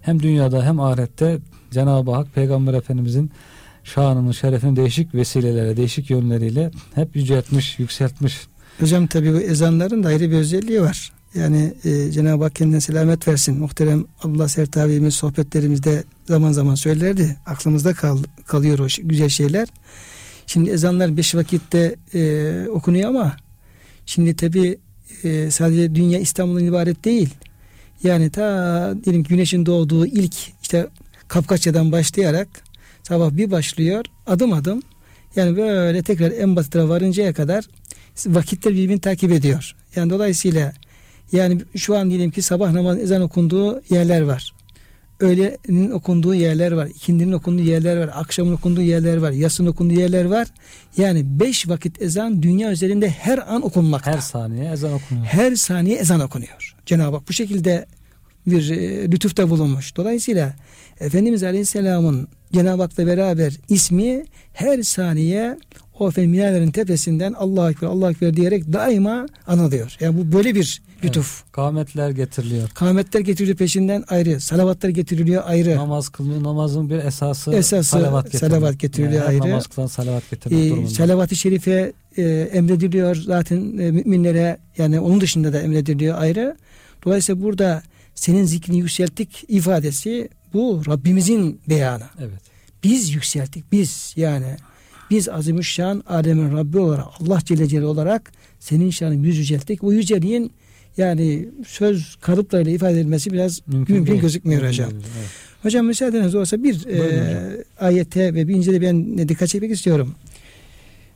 hem dünyada hem ahirette Cenab-ı Hak Peygamber Efendimizin şanını, şerefini değişik vesilelere, değişik yönleriyle hep yüceltmiş, yükseltmiş. Hocam tabi bu ezanların da ayrı bir özelliği var. Yani e, Cenab-ı Hak kendine selamet versin. Muhterem Abdullah Sert abimiz sohbetlerimizde zaman zaman söylerdi. Aklımızda kal, kalıyor o güzel şeyler. Şimdi ezanlar beş vakitte e, okunuyor ama şimdi tabi e, sadece dünya İstanbul'un ibaret değil. Yani ta diyelim güneşin doğduğu ilk işte Kapkaçya'dan başlayarak sabah bir başlıyor adım adım yani böyle tekrar en batıra varıncaya kadar vakitler birbirini takip ediyor. Yani dolayısıyla yani şu an diyelim ki sabah namaz ezan okunduğu yerler var. Öğlenin okunduğu yerler var. ikindinin okunduğu yerler var. Akşamın okunduğu yerler var. Yasın okunduğu yerler var. Yani beş vakit ezan dünya üzerinde her an okunmakta. Her saniye ezan okunuyor. Her saniye ezan okunuyor. Cenab-ı Hak bu şekilde bir e, lütufta bulunmuş. Dolayısıyla Efendimiz Aleyhisselam'ın Cenab-ı Hak'la beraber ismi her saniye o efendim minarelerin tepesinden Allah Ekber Allah Ekber diyerek daima anılıyor. Yani bu böyle bir lütuf. Evet, kâmetler getiriliyor. Kâmetler getiriliyor peşinden ayrı. Salavatlar getiriliyor ayrı. Namaz kılınıyor. Namazın bir esası, esası salavat getiriliyor. Salavat getiriliyor yani ayrı. Namaz kılan salavat getirmek ee, durumunda. Salavat-ı şerife e, emrediliyor zaten e, müminlere yani onun dışında da emrediliyor ayrı. Dolayısıyla burada senin zikrini yükselttik ifadesi bu Rabbimizin beyanı. Evet. Biz yükselttik biz yani biz azimüşşan Adem'in Rabbi olarak Allah Celle Celle olarak senin şanını yüz yücelttik. Bu yüceliğin yani söz kalıplarıyla ifade edilmesi biraz mümkün, mümkün gözükmüyor mümkün hocam. evet. Hocam müsaadeniz olsa bir e, ayete ve bir incede ben dikkat çekmek istiyorum.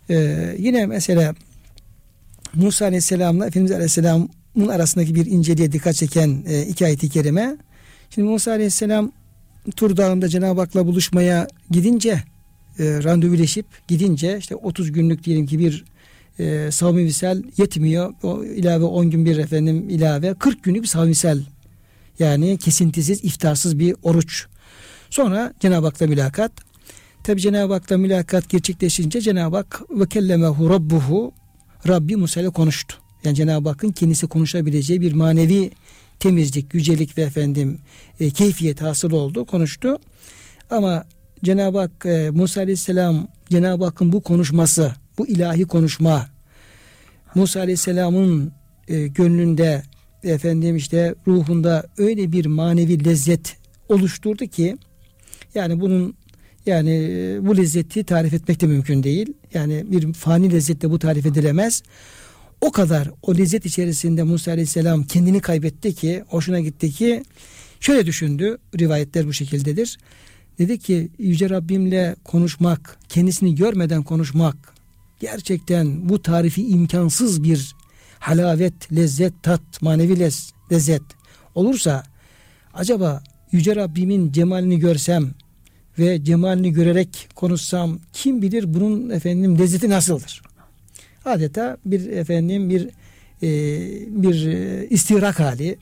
E, yine mesela Musa Aleyhisselam'la Efendimiz Aleyhisselam'ın arasındaki bir inceliğe dikkat çeken e, iki ayet-i kerime. Şimdi Musa Aleyhisselam Tur Dağı'nda Cenab-ı Hak'la buluşmaya gidince e, randevuleşip gidince işte 30 günlük diyelim ki bir e, savmi visel yetmiyor. O ilave 10 gün bir efendim ilave 40 günlük bir savmi yani kesintisiz iftarsız bir oruç. Sonra Cenab-ı Hak'la mülakat. Tabi Cenab-ı Hak'la mülakat gerçekleşince Cenab-ı Hak ve kellemehu rabbuhu Rabbi Musa ile konuştu. Yani Cenab-ı Hakk'ın kendisi konuşabileceği bir manevi temizlik, yücelik ve efendim e, keyfiyet hasıl oldu, konuştu. Ama Cenab-ı Hak e, Musa Aleyhisselam Cenab-ı Hakk'ın bu konuşması, bu ilahi konuşma Musa Aleyhisselam'ın e, gönlünde efendim işte ruhunda öyle bir manevi lezzet oluşturdu ki yani bunun yani bu lezzeti tarif etmek de mümkün değil. Yani bir fani lezzette bu tarif edilemez. O kadar o lezzet içerisinde Musa Aleyhisselam kendini kaybetti ki hoşuna gitti ki şöyle düşündü rivayetler bu şekildedir. Dedi ki Yüce Rabbimle konuşmak kendisini görmeden konuşmak gerçekten bu tarifi imkansız bir halavet, lezzet, tat, manevi lezzet olursa acaba Yüce Rabbimin cemalini görsem ve cemalini görerek konuşsam kim bilir bunun efendim lezzeti nasıldır? adeta bir efendim bir e, bir e, istirak hali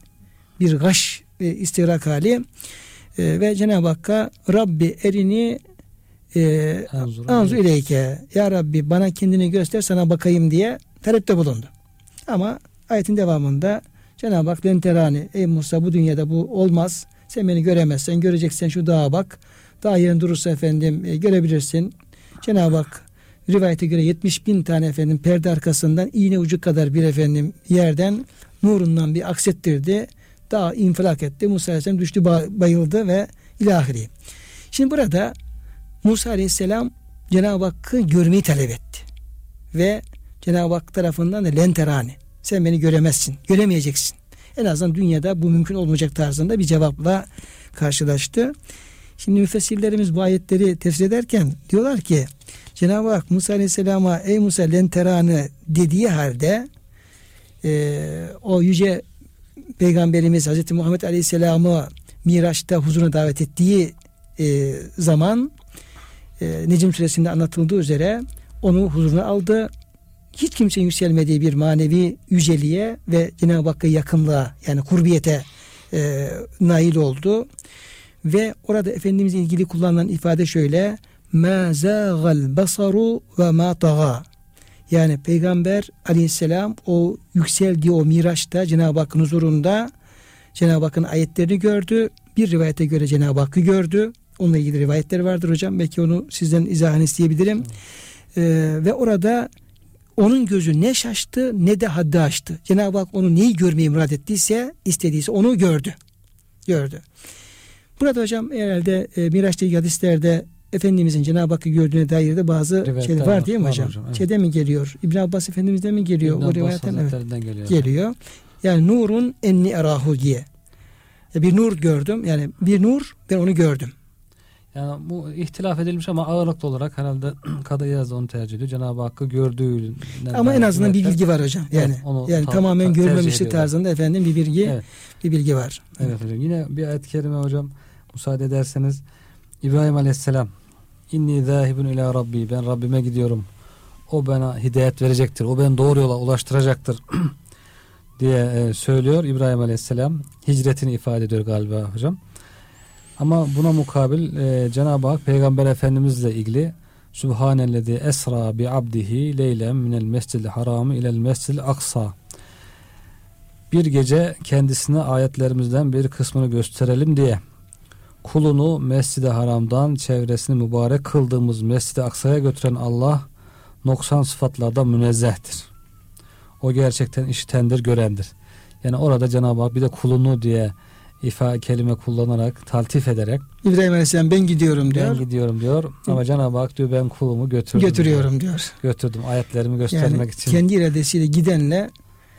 bir gaş e, istirak hali e, ve Cenab-ı Hakk'a Rabbi erini e, anzu ileyke ya Rabbi bana kendini göster sana bakayım diye talepte bulundu. Ama ayetin devamında Cenab-ı Hak lenterani ey Musa bu dünyada bu olmaz. Sen beni göremezsen göreceksen şu dağa bak. Dağ yerin durursa efendim e, görebilirsin. Cenab-ı Hak rivayete göre 70 bin tane efendim perde arkasından iğne ucu kadar bir efendim yerden nurundan bir aksettirdi. Daha infilak etti. Musa Aleyhisselam düştü bayıldı ve ilahiri. Şimdi burada Musa Aleyhisselam Cenab-ı Hakk'ı görmeyi talep etti. Ve Cenab-ı Hak tarafından da lenterani. Sen beni göremezsin. Göremeyeceksin. En azından dünyada bu mümkün olmayacak tarzında bir cevapla karşılaştı. Şimdi müfessirlerimiz bu ayetleri tefsir ederken diyorlar ki Cenab-ı Hak Musa Aleyhisselam'a ey Musa lenteranı dediği halde e, o yüce Peygamberimiz Hazreti Muhammed Aleyhisselam'ı Miraç'ta huzuruna davet ettiği e, zaman e, Necim suresinde anlatıldığı üzere onu huzuruna aldı. Hiç kimsenin yükselmediği bir manevi yüceliğe ve Cenab-ı Hakk'a yakınlığa yani kurbiyete e, nail oldu. Ve orada Efendimizle ilgili kullanılan ifade şöyle. مَا زَاغَ الْبَصَرُ وَمَا طَغَى Yani Peygamber aleyhisselam o yükseldiği o miraçta Cenab-ı Hakk'ın huzurunda Cenab-ı Hakk'ın ayetlerini gördü. Bir rivayete göre Cenab-ı Hakk'ı gördü. Onunla ilgili rivayetler vardır hocam. Belki onu sizden izahını isteyebilirim. Ee, ve orada onun gözü ne şaştı ne de haddi açtı. Cenab-ı Hak onu neyi görmeyi murad ettiyse, istediyse onu gördü. Gördü. Burada hocam herhalde e, Miraç'ta hadislerde Efendimizin Cenab-ı Hakk'ı gördüğüne dair de bazı Rivayetler şeyler var değil mi var hocam? hocam, evet. Şeyde mi geliyor? İbn Abbas Efendimiz'den mi geliyor? İbn o rivayetten evet, geliyor. geliyor. Yani nurun enni erahu diye. Ya bir nur gördüm. Yani bir nur ben onu gördüm. Yani bu ihtilaf edilmiş ama ağırlıklı olarak herhalde (clears throat) Kadı İyaz da onu tercih ediyor. Cenab-ı Hakk'ı gördüğünden Ama en azından bir bilgi var hocam. Yani Evet, yani ta- tamamen görmemişlik tarzında efendim bir bilgi Evet. bir bilgi var. Evet hocam. Yine bir ayet-i kerime hocam müsaade ederseniz İbrahim Aleyhisselam İnni zâhibun ila Rabbi ben Rabbime gidiyorum. O bana hidayet verecektir. O beni doğru yola ulaştıracaktır (clears throat) diye e, söylüyor İbrahim Aleyhisselam. Hicretini ifade ediyor galiba hocam. Ama buna mukabil e, Cenab-ı Hak Peygamber Efendimizle ilgili Subhanellezi esra bi abdihi leylen minel mescidil haramı ilel mescidil aksa bir gece kendisine ayetlerimizden bir kısmını gösterelim diye kulunu Mescid-i Haram'dan çevresini mübarek kıldığımız Mescid-i Aksa'ya götüren Allah noksan sıfatlarda münezzehtir. O gerçekten işitendir, görendir. Yani orada Cenab-ı Hak bir de kulunu diye ifa kelime kullanarak, taltif ederek İbrahim Aleyhisselam ben gidiyorum diyor. ben gidiyorum diyor. Ama Cenab-ı Hak diyor ben kulumu götürdüm. götürüyorum diyor. Götürdüm ayetlerimi göstermek Yani için. kendi iradesiyle gidenle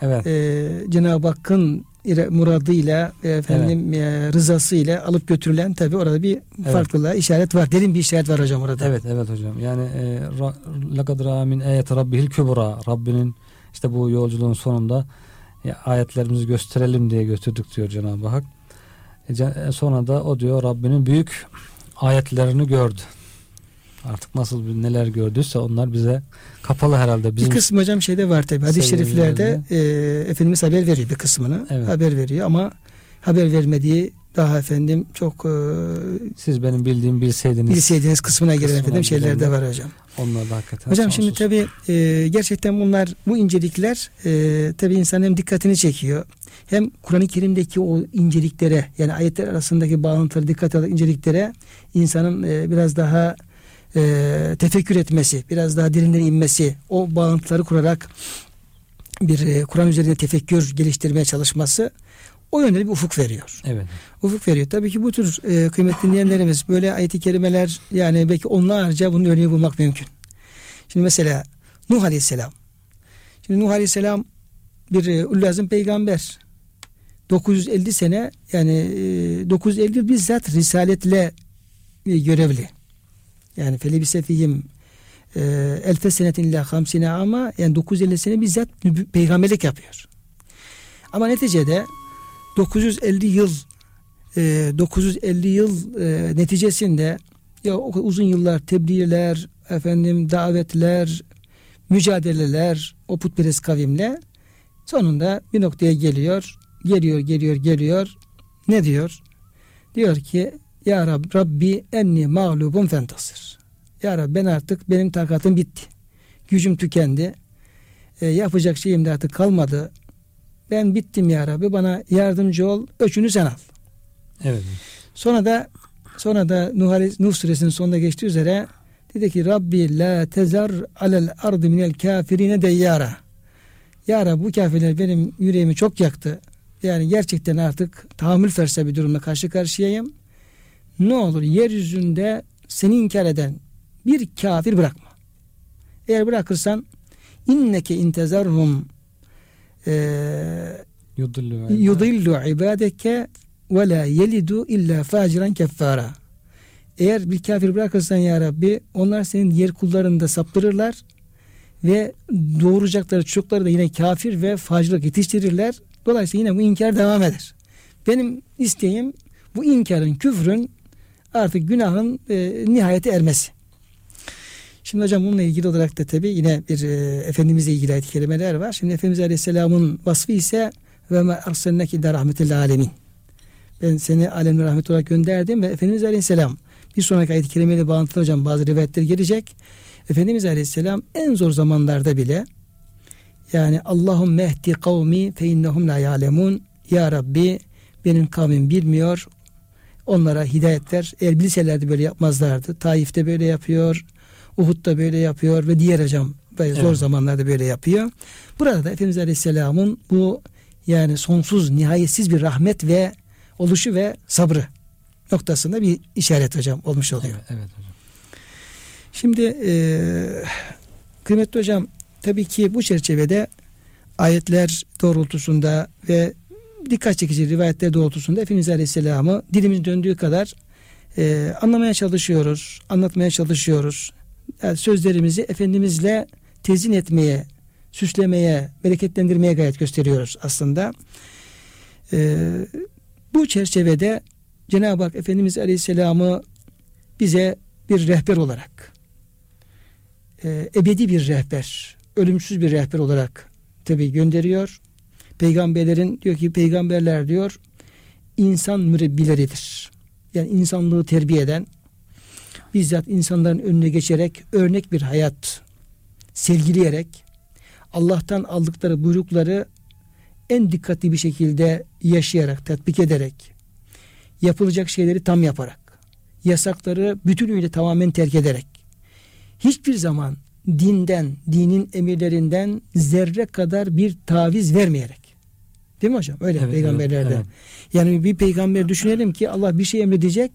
evet. e, Cenab-ı Hakk'ın muradıyla efendim e, rızasıyla alıp götürülen tabi orada bir Evet. farklılığa işaret var. Derin bir işaret var hocam orada. Evet evet hocam. Yani e, lakad ra min ayet rabbihil kübra. Rabbinin işte bu yolculuğun sonunda ya, ayetlerimizi gösterelim diye götürdük diyor Cenab-ı Hak. E, e, sonra da o diyor Rabbinin büyük ayetlerini gördü. Artık nasıl bir neler gördüyse onlar bize kapalı herhalde. Bizim bir kısmı hocam şeyde var tabi hadis-i şeriflerde e, Efendimiz haber veriyor bir kısmını. Evet. Haber veriyor ama haber vermediği daha efendim çok e, siz benim bildiğim bilseydiniz bilseydiniz kısmına giren efendim şeyler de var hocam. onlar da hakikaten Hocam şimdi sonsuz. tabi e, gerçekten bunlar bu incelikler e, tabi insanın hem dikkatini çekiyor hem Kur'an-ı Kerim'deki o inceliklere yani ayetler arasındaki bağlantıları dikkat alan inceliklere insanın e, biraz daha e, tefekkür etmesi, biraz daha derinlere inmesi, o bağlantıları kurarak bir e, Kur'an üzerinde tefekkür geliştirmeye çalışması o yönde bir ufuk veriyor Evet. ufuk veriyor. Tabii ki bu tür e, kıymetli dinleyenlerimiz böyle ayet-i kerimeler yani belki onlarca bunun örneği bulmak mümkün. Şimdi mesela Nuh Aleyhisselam. Şimdi Nuh Aleyhisselam bir e, ulazım peygamber. 950 sene yani e, 950 bizzat risaletle e, görevli. Yani felebise fihim e, elfe senetin illa hamsine ama yani 950 sene bizzat peygamberlik yapıyor. Ama neticede 950 yıl e, 950 yıl e, neticesinde ya uzun yıllar tebliğler, efendim davetler, mücadeleler o putperest kavimle sonunda bir noktaya geliyor. Geliyor, geliyor, geliyor. Ne diyor? Diyor ki Ya Rab, Rabbi enni mağlubun fentasır. Ya Rab ben artık benim takatım bitti. Gücüm tükendi. E, yapacak şeyim de artık kalmadı. Ben bittim ya Rabbi bana yardımcı ol. Öçünü sen al. Evet. Sonra da sonra da Nuh, Nuh suresinin sonunda geçtiği üzere dedi ki Rabbi la tezar alel ardı minel kafirine deyyara. Ya Rabbi bu kafirler benim yüreğimi çok yaktı. Yani gerçekten artık tahammül ferse bir durumla karşı karşıyayım. Ne olur yeryüzünde seni inkar eden bir kafir bırakma. Eğer bırakırsan inneke Yudullu. Yudillu ibadeke ve la yelidu illa faciran keffara. Eğer bir kafir bırakırsan ya Rabbi onlar senin diğer kullarını da saptırırlar ve doğuracakları çocukları da yine kafir ve facılık yetiştirirler. Dolayısıyla yine bu inkar devam eder. Benim isteğim bu inkarın, küfrün artık günahın e, nihayete ermesi. Şimdi hocam bununla ilgili olarak da tabi yine bir e, Efendimizle ilgili ayet-i kerimeler var. Şimdi Efendimiz Aleyhisselam'ın vasfı ise ve ma arsalnake illa rahmetel alemin. Ben seni alemle rahmet olarak gönderdim ve Efendimiz Aleyhisselam bir sonraki ayet-i bağlantılı hocam bazı rivayetler gelecek. Efendimiz Aleyhisselam en zor zamanlarda bile yani Allahum mehdi kavmi fe innehum la ya'lemun ya Rabbi benim kavmim bilmiyor onlara hidayet ver. Eğer bilselerdi böyle yapmazlardı. Taif'te böyle yapıyor. Uhud'da böyle yapıyor ve diğer hocam böyle zor Evet. zamanlarda böyle yapıyor. Burada da Efendimiz Aleyhisselam'ın bu yani sonsuz nihayetsiz bir rahmet ve oluşu ve sabrı noktasında bir işaret hocam olmuş oluyor. Evet, evet hocam. Şimdi e, kıymetli hocam tabii ki bu çerçevede ayetler doğrultusunda ve dikkat çekici rivayetler doğrultusunda Efendimiz Aleyhisselam'ı dilimiz döndüğü kadar e, anlamaya çalışıyoruz, anlatmaya çalışıyoruz. Yani sözlerimizi Efendimizle tezin etmeye, süslemeye, bereketlendirmeye gayret gösteriyoruz aslında. E, bu çerçevede Cenab-ı Hak Efendimiz Aleyhisselam'ı bize bir rehber olarak e, ebedi bir rehber, ölümsüz bir rehber olarak tabi gönderiyor. Peygamberlerin diyor ki peygamberler diyor insan mürebbileridir. Yani insanlığı terbiye eden bizzat insanların önüne geçerek örnek bir hayat sergileyerek Allah'tan aldıkları buyrukları en dikkatli bir şekilde yaşayarak, tatbik ederek yapılacak şeyleri tam yaparak yasakları bütünüyle tamamen terk ederek hiçbir zaman dinden, dinin emirlerinden zerre kadar bir taviz vermeyerek. Değil mi hocam? Öyle Evet, peygamberlerde. evet, Yani bir peygamber düşünelim ki Allah bir şey emredecek,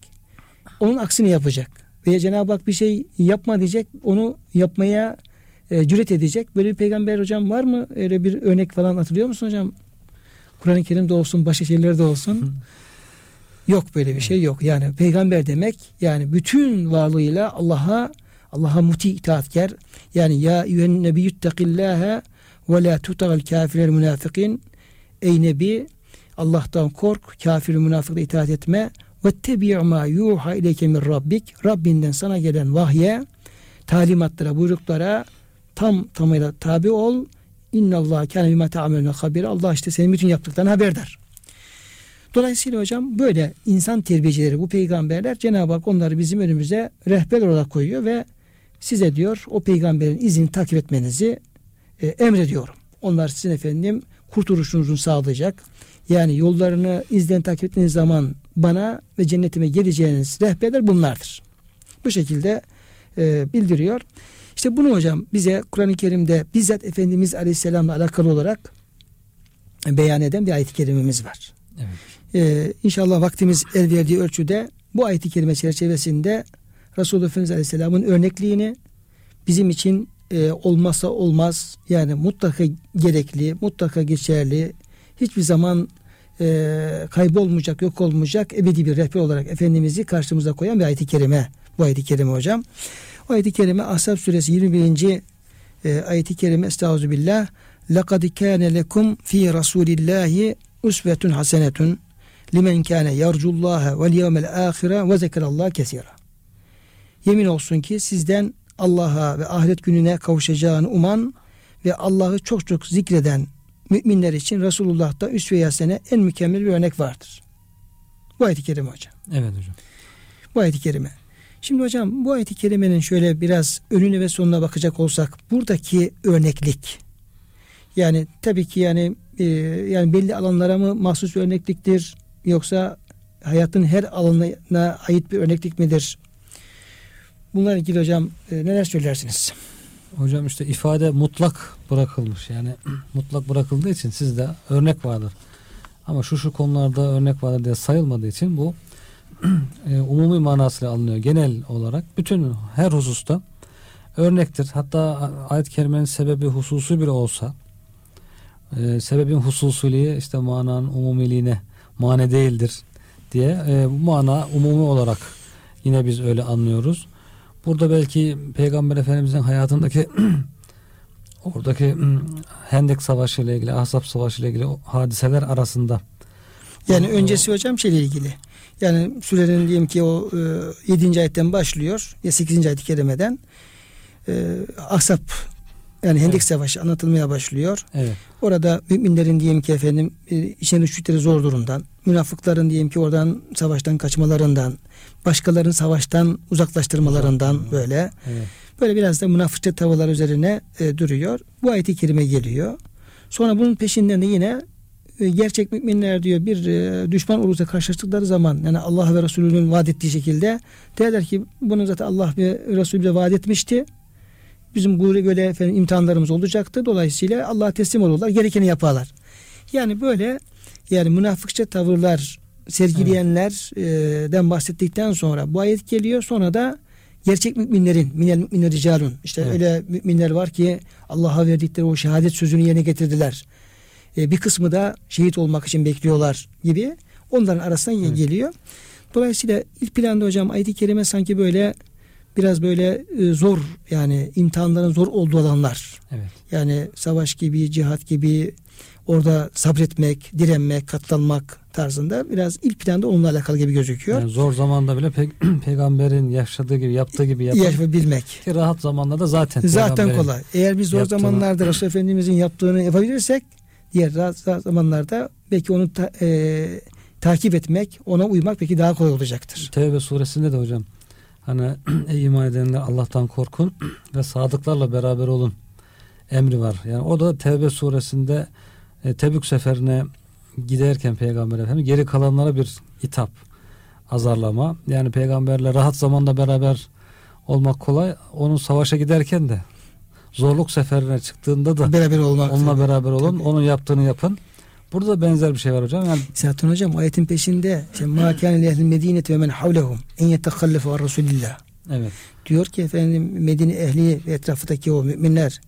onun aksini yapacak. Veya Cenab-ı Hak bir şey yapma diyecek, onu yapmaya e, cüret edecek. Böyle bir peygamber hocam var mı? Öyle bir örnek falan hatırlıyor musun hocam? Kur'an-ı Kerim'de olsun, başka şeylerde olsun. Yok böyle bir şey yok. Yani peygamber demek yani bütün varlığıyla Allah'a Allah'a muti itaatkar. Yani ya eyyühen nebiyyüttekillâhe ve la tuta'l kafirel münafikin. Ey nebi Allah'tan kork, kafir münafıkla itaat etme. Ve tebi' ma yuha ileyke min rabbik. Rabbinden sana gelen vahye, talimatlara, buyruklara tam tamıyla tabi ol. İnna Allah kâne bima ta'amelune habir. Allah işte senin bütün yaptıklarını haberdar. Dolayısıyla hocam böyle insan terbiyecileri bu peygamberler Cenab-ı Hak onları bizim önümüze rehber olarak koyuyor ve size diyor o peygamberin izini takip etmenizi e, emrediyorum. Onlar sizin efendim kurtuluşunuzu sağlayacak. Yani yollarını izden takip ettiğiniz zaman bana ve cennetime geleceğiniz rehberler bunlardır. Bu şekilde e, bildiriyor. İşte bunu hocam bize Kur'an-ı Kerim'de bizzat Efendimiz Aleyhisselam'la alakalı olarak beyan eden bir ayet-i kerimemiz var. Evet. Ee, inşallah vaktimiz el verdiği ölçüde bu ayet-i kerime çerçevesinde Resulullah Efendimiz Aleyhisselam'ın örnekliğini bizim için e, olmazsa olmaz yani mutlaka gerekli, mutlaka geçerli, hiçbir zaman e, kaybolmayacak, yok olmayacak ebedi bir rehber olarak Efendimiz'i karşımıza koyan bir ayet-i kerime. Bu ayet-i kerime hocam. O ayet-i kerime Ashab suresi 21. E, ayet-i kerime Estağfirullah. لَقَدْ كَانَ لَكُمْ ف۪ي رَسُولِ اللّٰهِ usvetun hasenetun limen kâne yercullâhe vel yevmel âhire ve zekerallâh kesira. Yemin olsun ki sizden Allah'a ve ahiret gününe kavuşacağını uman ve Allah'ı çok çok zikreden müminler için Resulullah'ta üsve yasene en mükemmel bir örnek vardır. Bu ayet-i kerime hocam. Evet hocam. Bu ayet-i kerime. Şimdi hocam bu ayet-i kerimenin şöyle biraz önüne ve sonuna bakacak olsak buradaki örneklik yani tabii ki yani e, yani belli alanlara mı mahsus bir örnekliktir yoksa hayatın her alanına ait bir örneklik midir? Bunlarla ilgili hocam e, neler söylersiniz? Hocam işte ifade mutlak bırakılmış. Yani (clears throat) mutlak bırakıldığı için sizde örnek vardır. Ama şu şu konularda örnek vardır diye sayılmadığı için bu (clears throat) e, umumi manasıyla alınıyor. Genel olarak bütün her hususta örnektir. Hatta ayet-i kerimenin sebebi hususu bile olsa e, sebebin hususuliği işte mananın umumiliğine mane değildir diye e, bu mana umumi olarak yine biz öyle anlıyoruz. Burada belki Peygamber Efendimizin hayatındaki (clears throat) oradaki Hendek Savaşı ile ilgili, Ahzab Savaşı ile ilgili o hadiseler arasında Yani O- öncesi hocam şeyle ilgili. Yani sürenin diyelim ki o e, 7. ayetten başlıyor ya 8. ayet-i kerimeden e, Ahzab yani Hendek Evet. Savaşı anlatılmaya başlıyor. Evet. Orada müminlerin diyelim ki efendim e, içine düştükleri zor durumdan, münafıkların diyelim ki oradan savaştan kaçmalarından, başkalarının savaştan uzaklaştırmalarından böyle Evet. böyle biraz da münafıkça tavırlar üzerine e, duruyor. Bu ayeti kerime geliyor. Sonra bunun peşinden de yine e, gerçek müminler diyor bir e, düşman olursa karşılaştıkları zaman yani Allah ve Resulünün vaat ettiği şekilde derler ki bunu zaten Allah ve Resulü bize vaat etmişti. Bizim bu böyle efendim imtihanlarımız olacaktı. Dolayısıyla Allah'a teslim olurlar. Gerekeni yaparlar. Yani böyle yani münafıkça tavırlar sergileyenlerden bahsettikten sonra bu ayet geliyor. Sonra da gerçek müminlerin minel müminler ricalun işte Evet. öyle müminler var ki Allah'a verdikleri o şehadet sözünü yerine getirdiler. E, bir kısmı da şehit olmak için bekliyorlar gibi onların arasına Evet. geliyor. Dolayısıyla ilk planda hocam ayet-i kerime sanki böyle biraz böyle e, zor yani imtihanların zor olduğu alanlar. Evet. Yani savaş gibi, cihat gibi orada sabretmek, direnmek, katlanmak tarzında biraz ilk planda onunla alakalı gibi gözüküyor. Yani zor zamanda bile pe- (clears throat) peygamberin yaşadığı gibi yaptığı gibi yapan Yapabilmek. ki rahat zamanda da zaten Zaten kolay. Eğer biz zor yaptığını- zamanlarda Resul Efendimizin yaptığını yapabilirsek diğer rahat, rahat zamanlarda belki onu ta- e, takip etmek, ona uymak belki daha kolay olacaktır. Tevbe suresinde de hocam hani (clears throat) ey iman edenler Allah'tan korkun (clears throat) ve sadıklarla beraber olun emri var. Yani o da Tevbe suresinde e, Tebük seferine giderken Peygamber Efendimiz geri kalanlara bir hitap, azarlama. Yani peygamberle rahat zamanda beraber olmak kolay. Onun savaşa giderken de zorluk seferine çıktığında da Beraber olmak. onunla beraber olun. Tabii. Onun yaptığını yapın. Burada da benzer bir şey var hocam. Yani Zaten hocam ayetin peşinde ma kâne lehlil medineti ve men havlehum en yetekhallefu an Resulillah. evet. Diyor ki efendim Medine ehli ve etrafındaki o müminler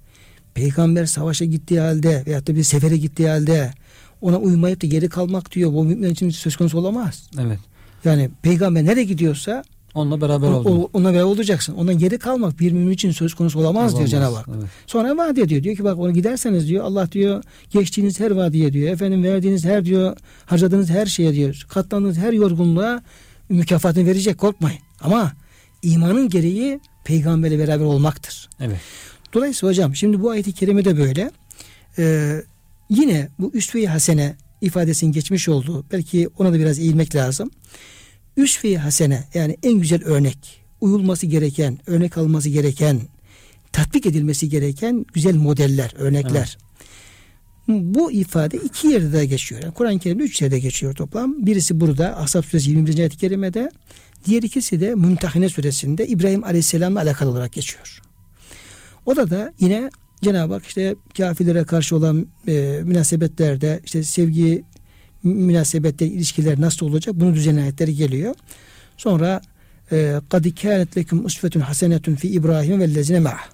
peygamber savaşa gittiği halde veyahut da bir sefere gittiği halde ona uymayıp da geri kalmak diyor. Bu mümin için söz konusu olamaz. Evet. Yani peygamber nereye gidiyorsa Onunla beraber o, olun. o- ona beraber olacaksın. Ondan geri kalmak bir mümin için söz konusu olamaz, diyor Cenab-ı Hak. Evet. Sonra vaat ediyor. Diyor ki bak onu giderseniz diyor Allah diyor geçtiğiniz her vadiye diyor. Efendim verdiğiniz her diyor harcadığınız her şeye diyor. Katlandığınız her yorgunluğa mükafatını verecek korkmayın. Ama imanın gereği peygamberle beraber olmaktır. Evet. Dolayısıyla hocam şimdi bu ayet-i kerime de böyle. Ee, yine bu üsve-i hasene ifadesinin geçmiş olduğu belki ona da biraz eğilmek lazım. Üsve-i hasene yani en güzel örnek, uyulması gereken, örnek alması gereken, tatbik edilmesi gereken güzel modeller, örnekler. Bu ifade iki yerde de geçiyor. Yani Kur'an-ı Kerim'de üç yerde geçiyor toplam. Birisi burada Ashab Suresi 21. ayet-i kerimede. Diğer ikisi de Mümtehine Suresinde İbrahim Aleyhisselam'la alakalı olarak geçiyor. O da da yine Cenab-ı Hak işte kafirlere karşı olan e, münasebetlerde işte sevgi münasebette ilişkiler nasıl olacak bunu düzenleyen ayetleri geliyor. Sonra قَدْ كَانَتْ لَكُمْ اُسْفَةٌ حَسَنَةٌ fi İbrahim ve lezine ma'ah.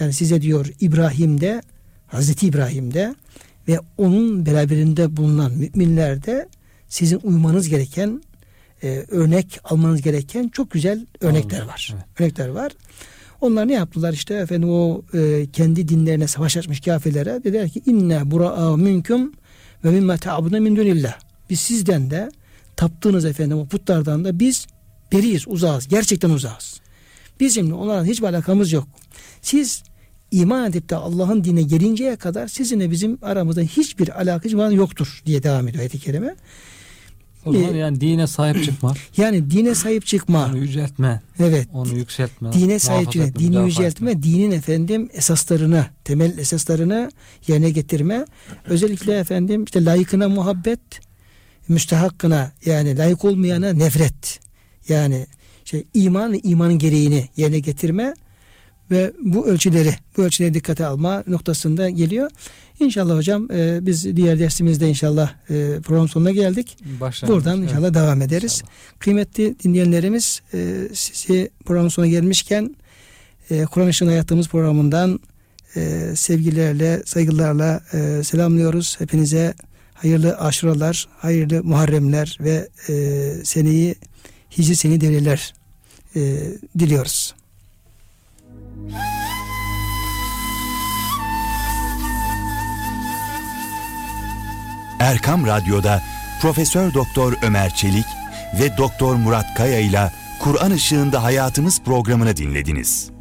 Yani size diyor İbrahim'de Hazreti İbrahim'de ve onun beraberinde bulunan müminlerde sizin uymanız gereken e, örnek almanız gereken çok güzel örnekler Anladım, var. evet. Örnekler var. Onlar ne yaptılar işte efendim o e, kendi dinlerine savaş açmış kafirlere dediler ki inne bura'a minkum ve mimma ta'buduna min dunillah. Biz sizden de taptığınız efendim o putlardan da biz beriyiz, uzağız. Gerçekten uzağız. Bizimle onlarla hiçbir alakamız yok. Siz iman edip de Allah'ın dinine gelinceye kadar sizinle bizim aramızda hiçbir alakası yoktur diye devam ediyor ayet-i kerime. O zaman Ee, yani dine sahip çıkma, (clears throat) Yani dine sahip çıkma. onu yüceltme, Evet. onu yükseltme, Dine sahip çıkma, dini yüceltme, etme. dinin efendim esaslarını, temel esaslarını yerine getirme. Özellikle efendim işte layıkına muhabbet, müstehakkına yani layık olmayana nefret. Yani şey iman imanın gereğini yerine getirme ve bu ölçüleri, bu ölçüleri dikkate alma noktasında geliyor. İnşallah hocam e, biz diğer dersimizde inşallah e, program sonuna geldik. Başlangıç, Buradan evet. inşallah devam ederiz. İnşallah. Kıymetli dinleyenlerimiz e, sizi programın sonuna gelmişken e, Kur'an Işığında Hayatımız programından e, sevgilerle, saygılarla e, selamlıyoruz. Hepinize hayırlı aşuralar, hayırlı muharremler ve e, seneyi hicri seni deriler e, diliyoruz. Erkam Radyo'da Profesör Doktor Ömer Çelik ve Doktor Murat Kaya ile Kur'an Işığında Hayatımız programını dinlediniz.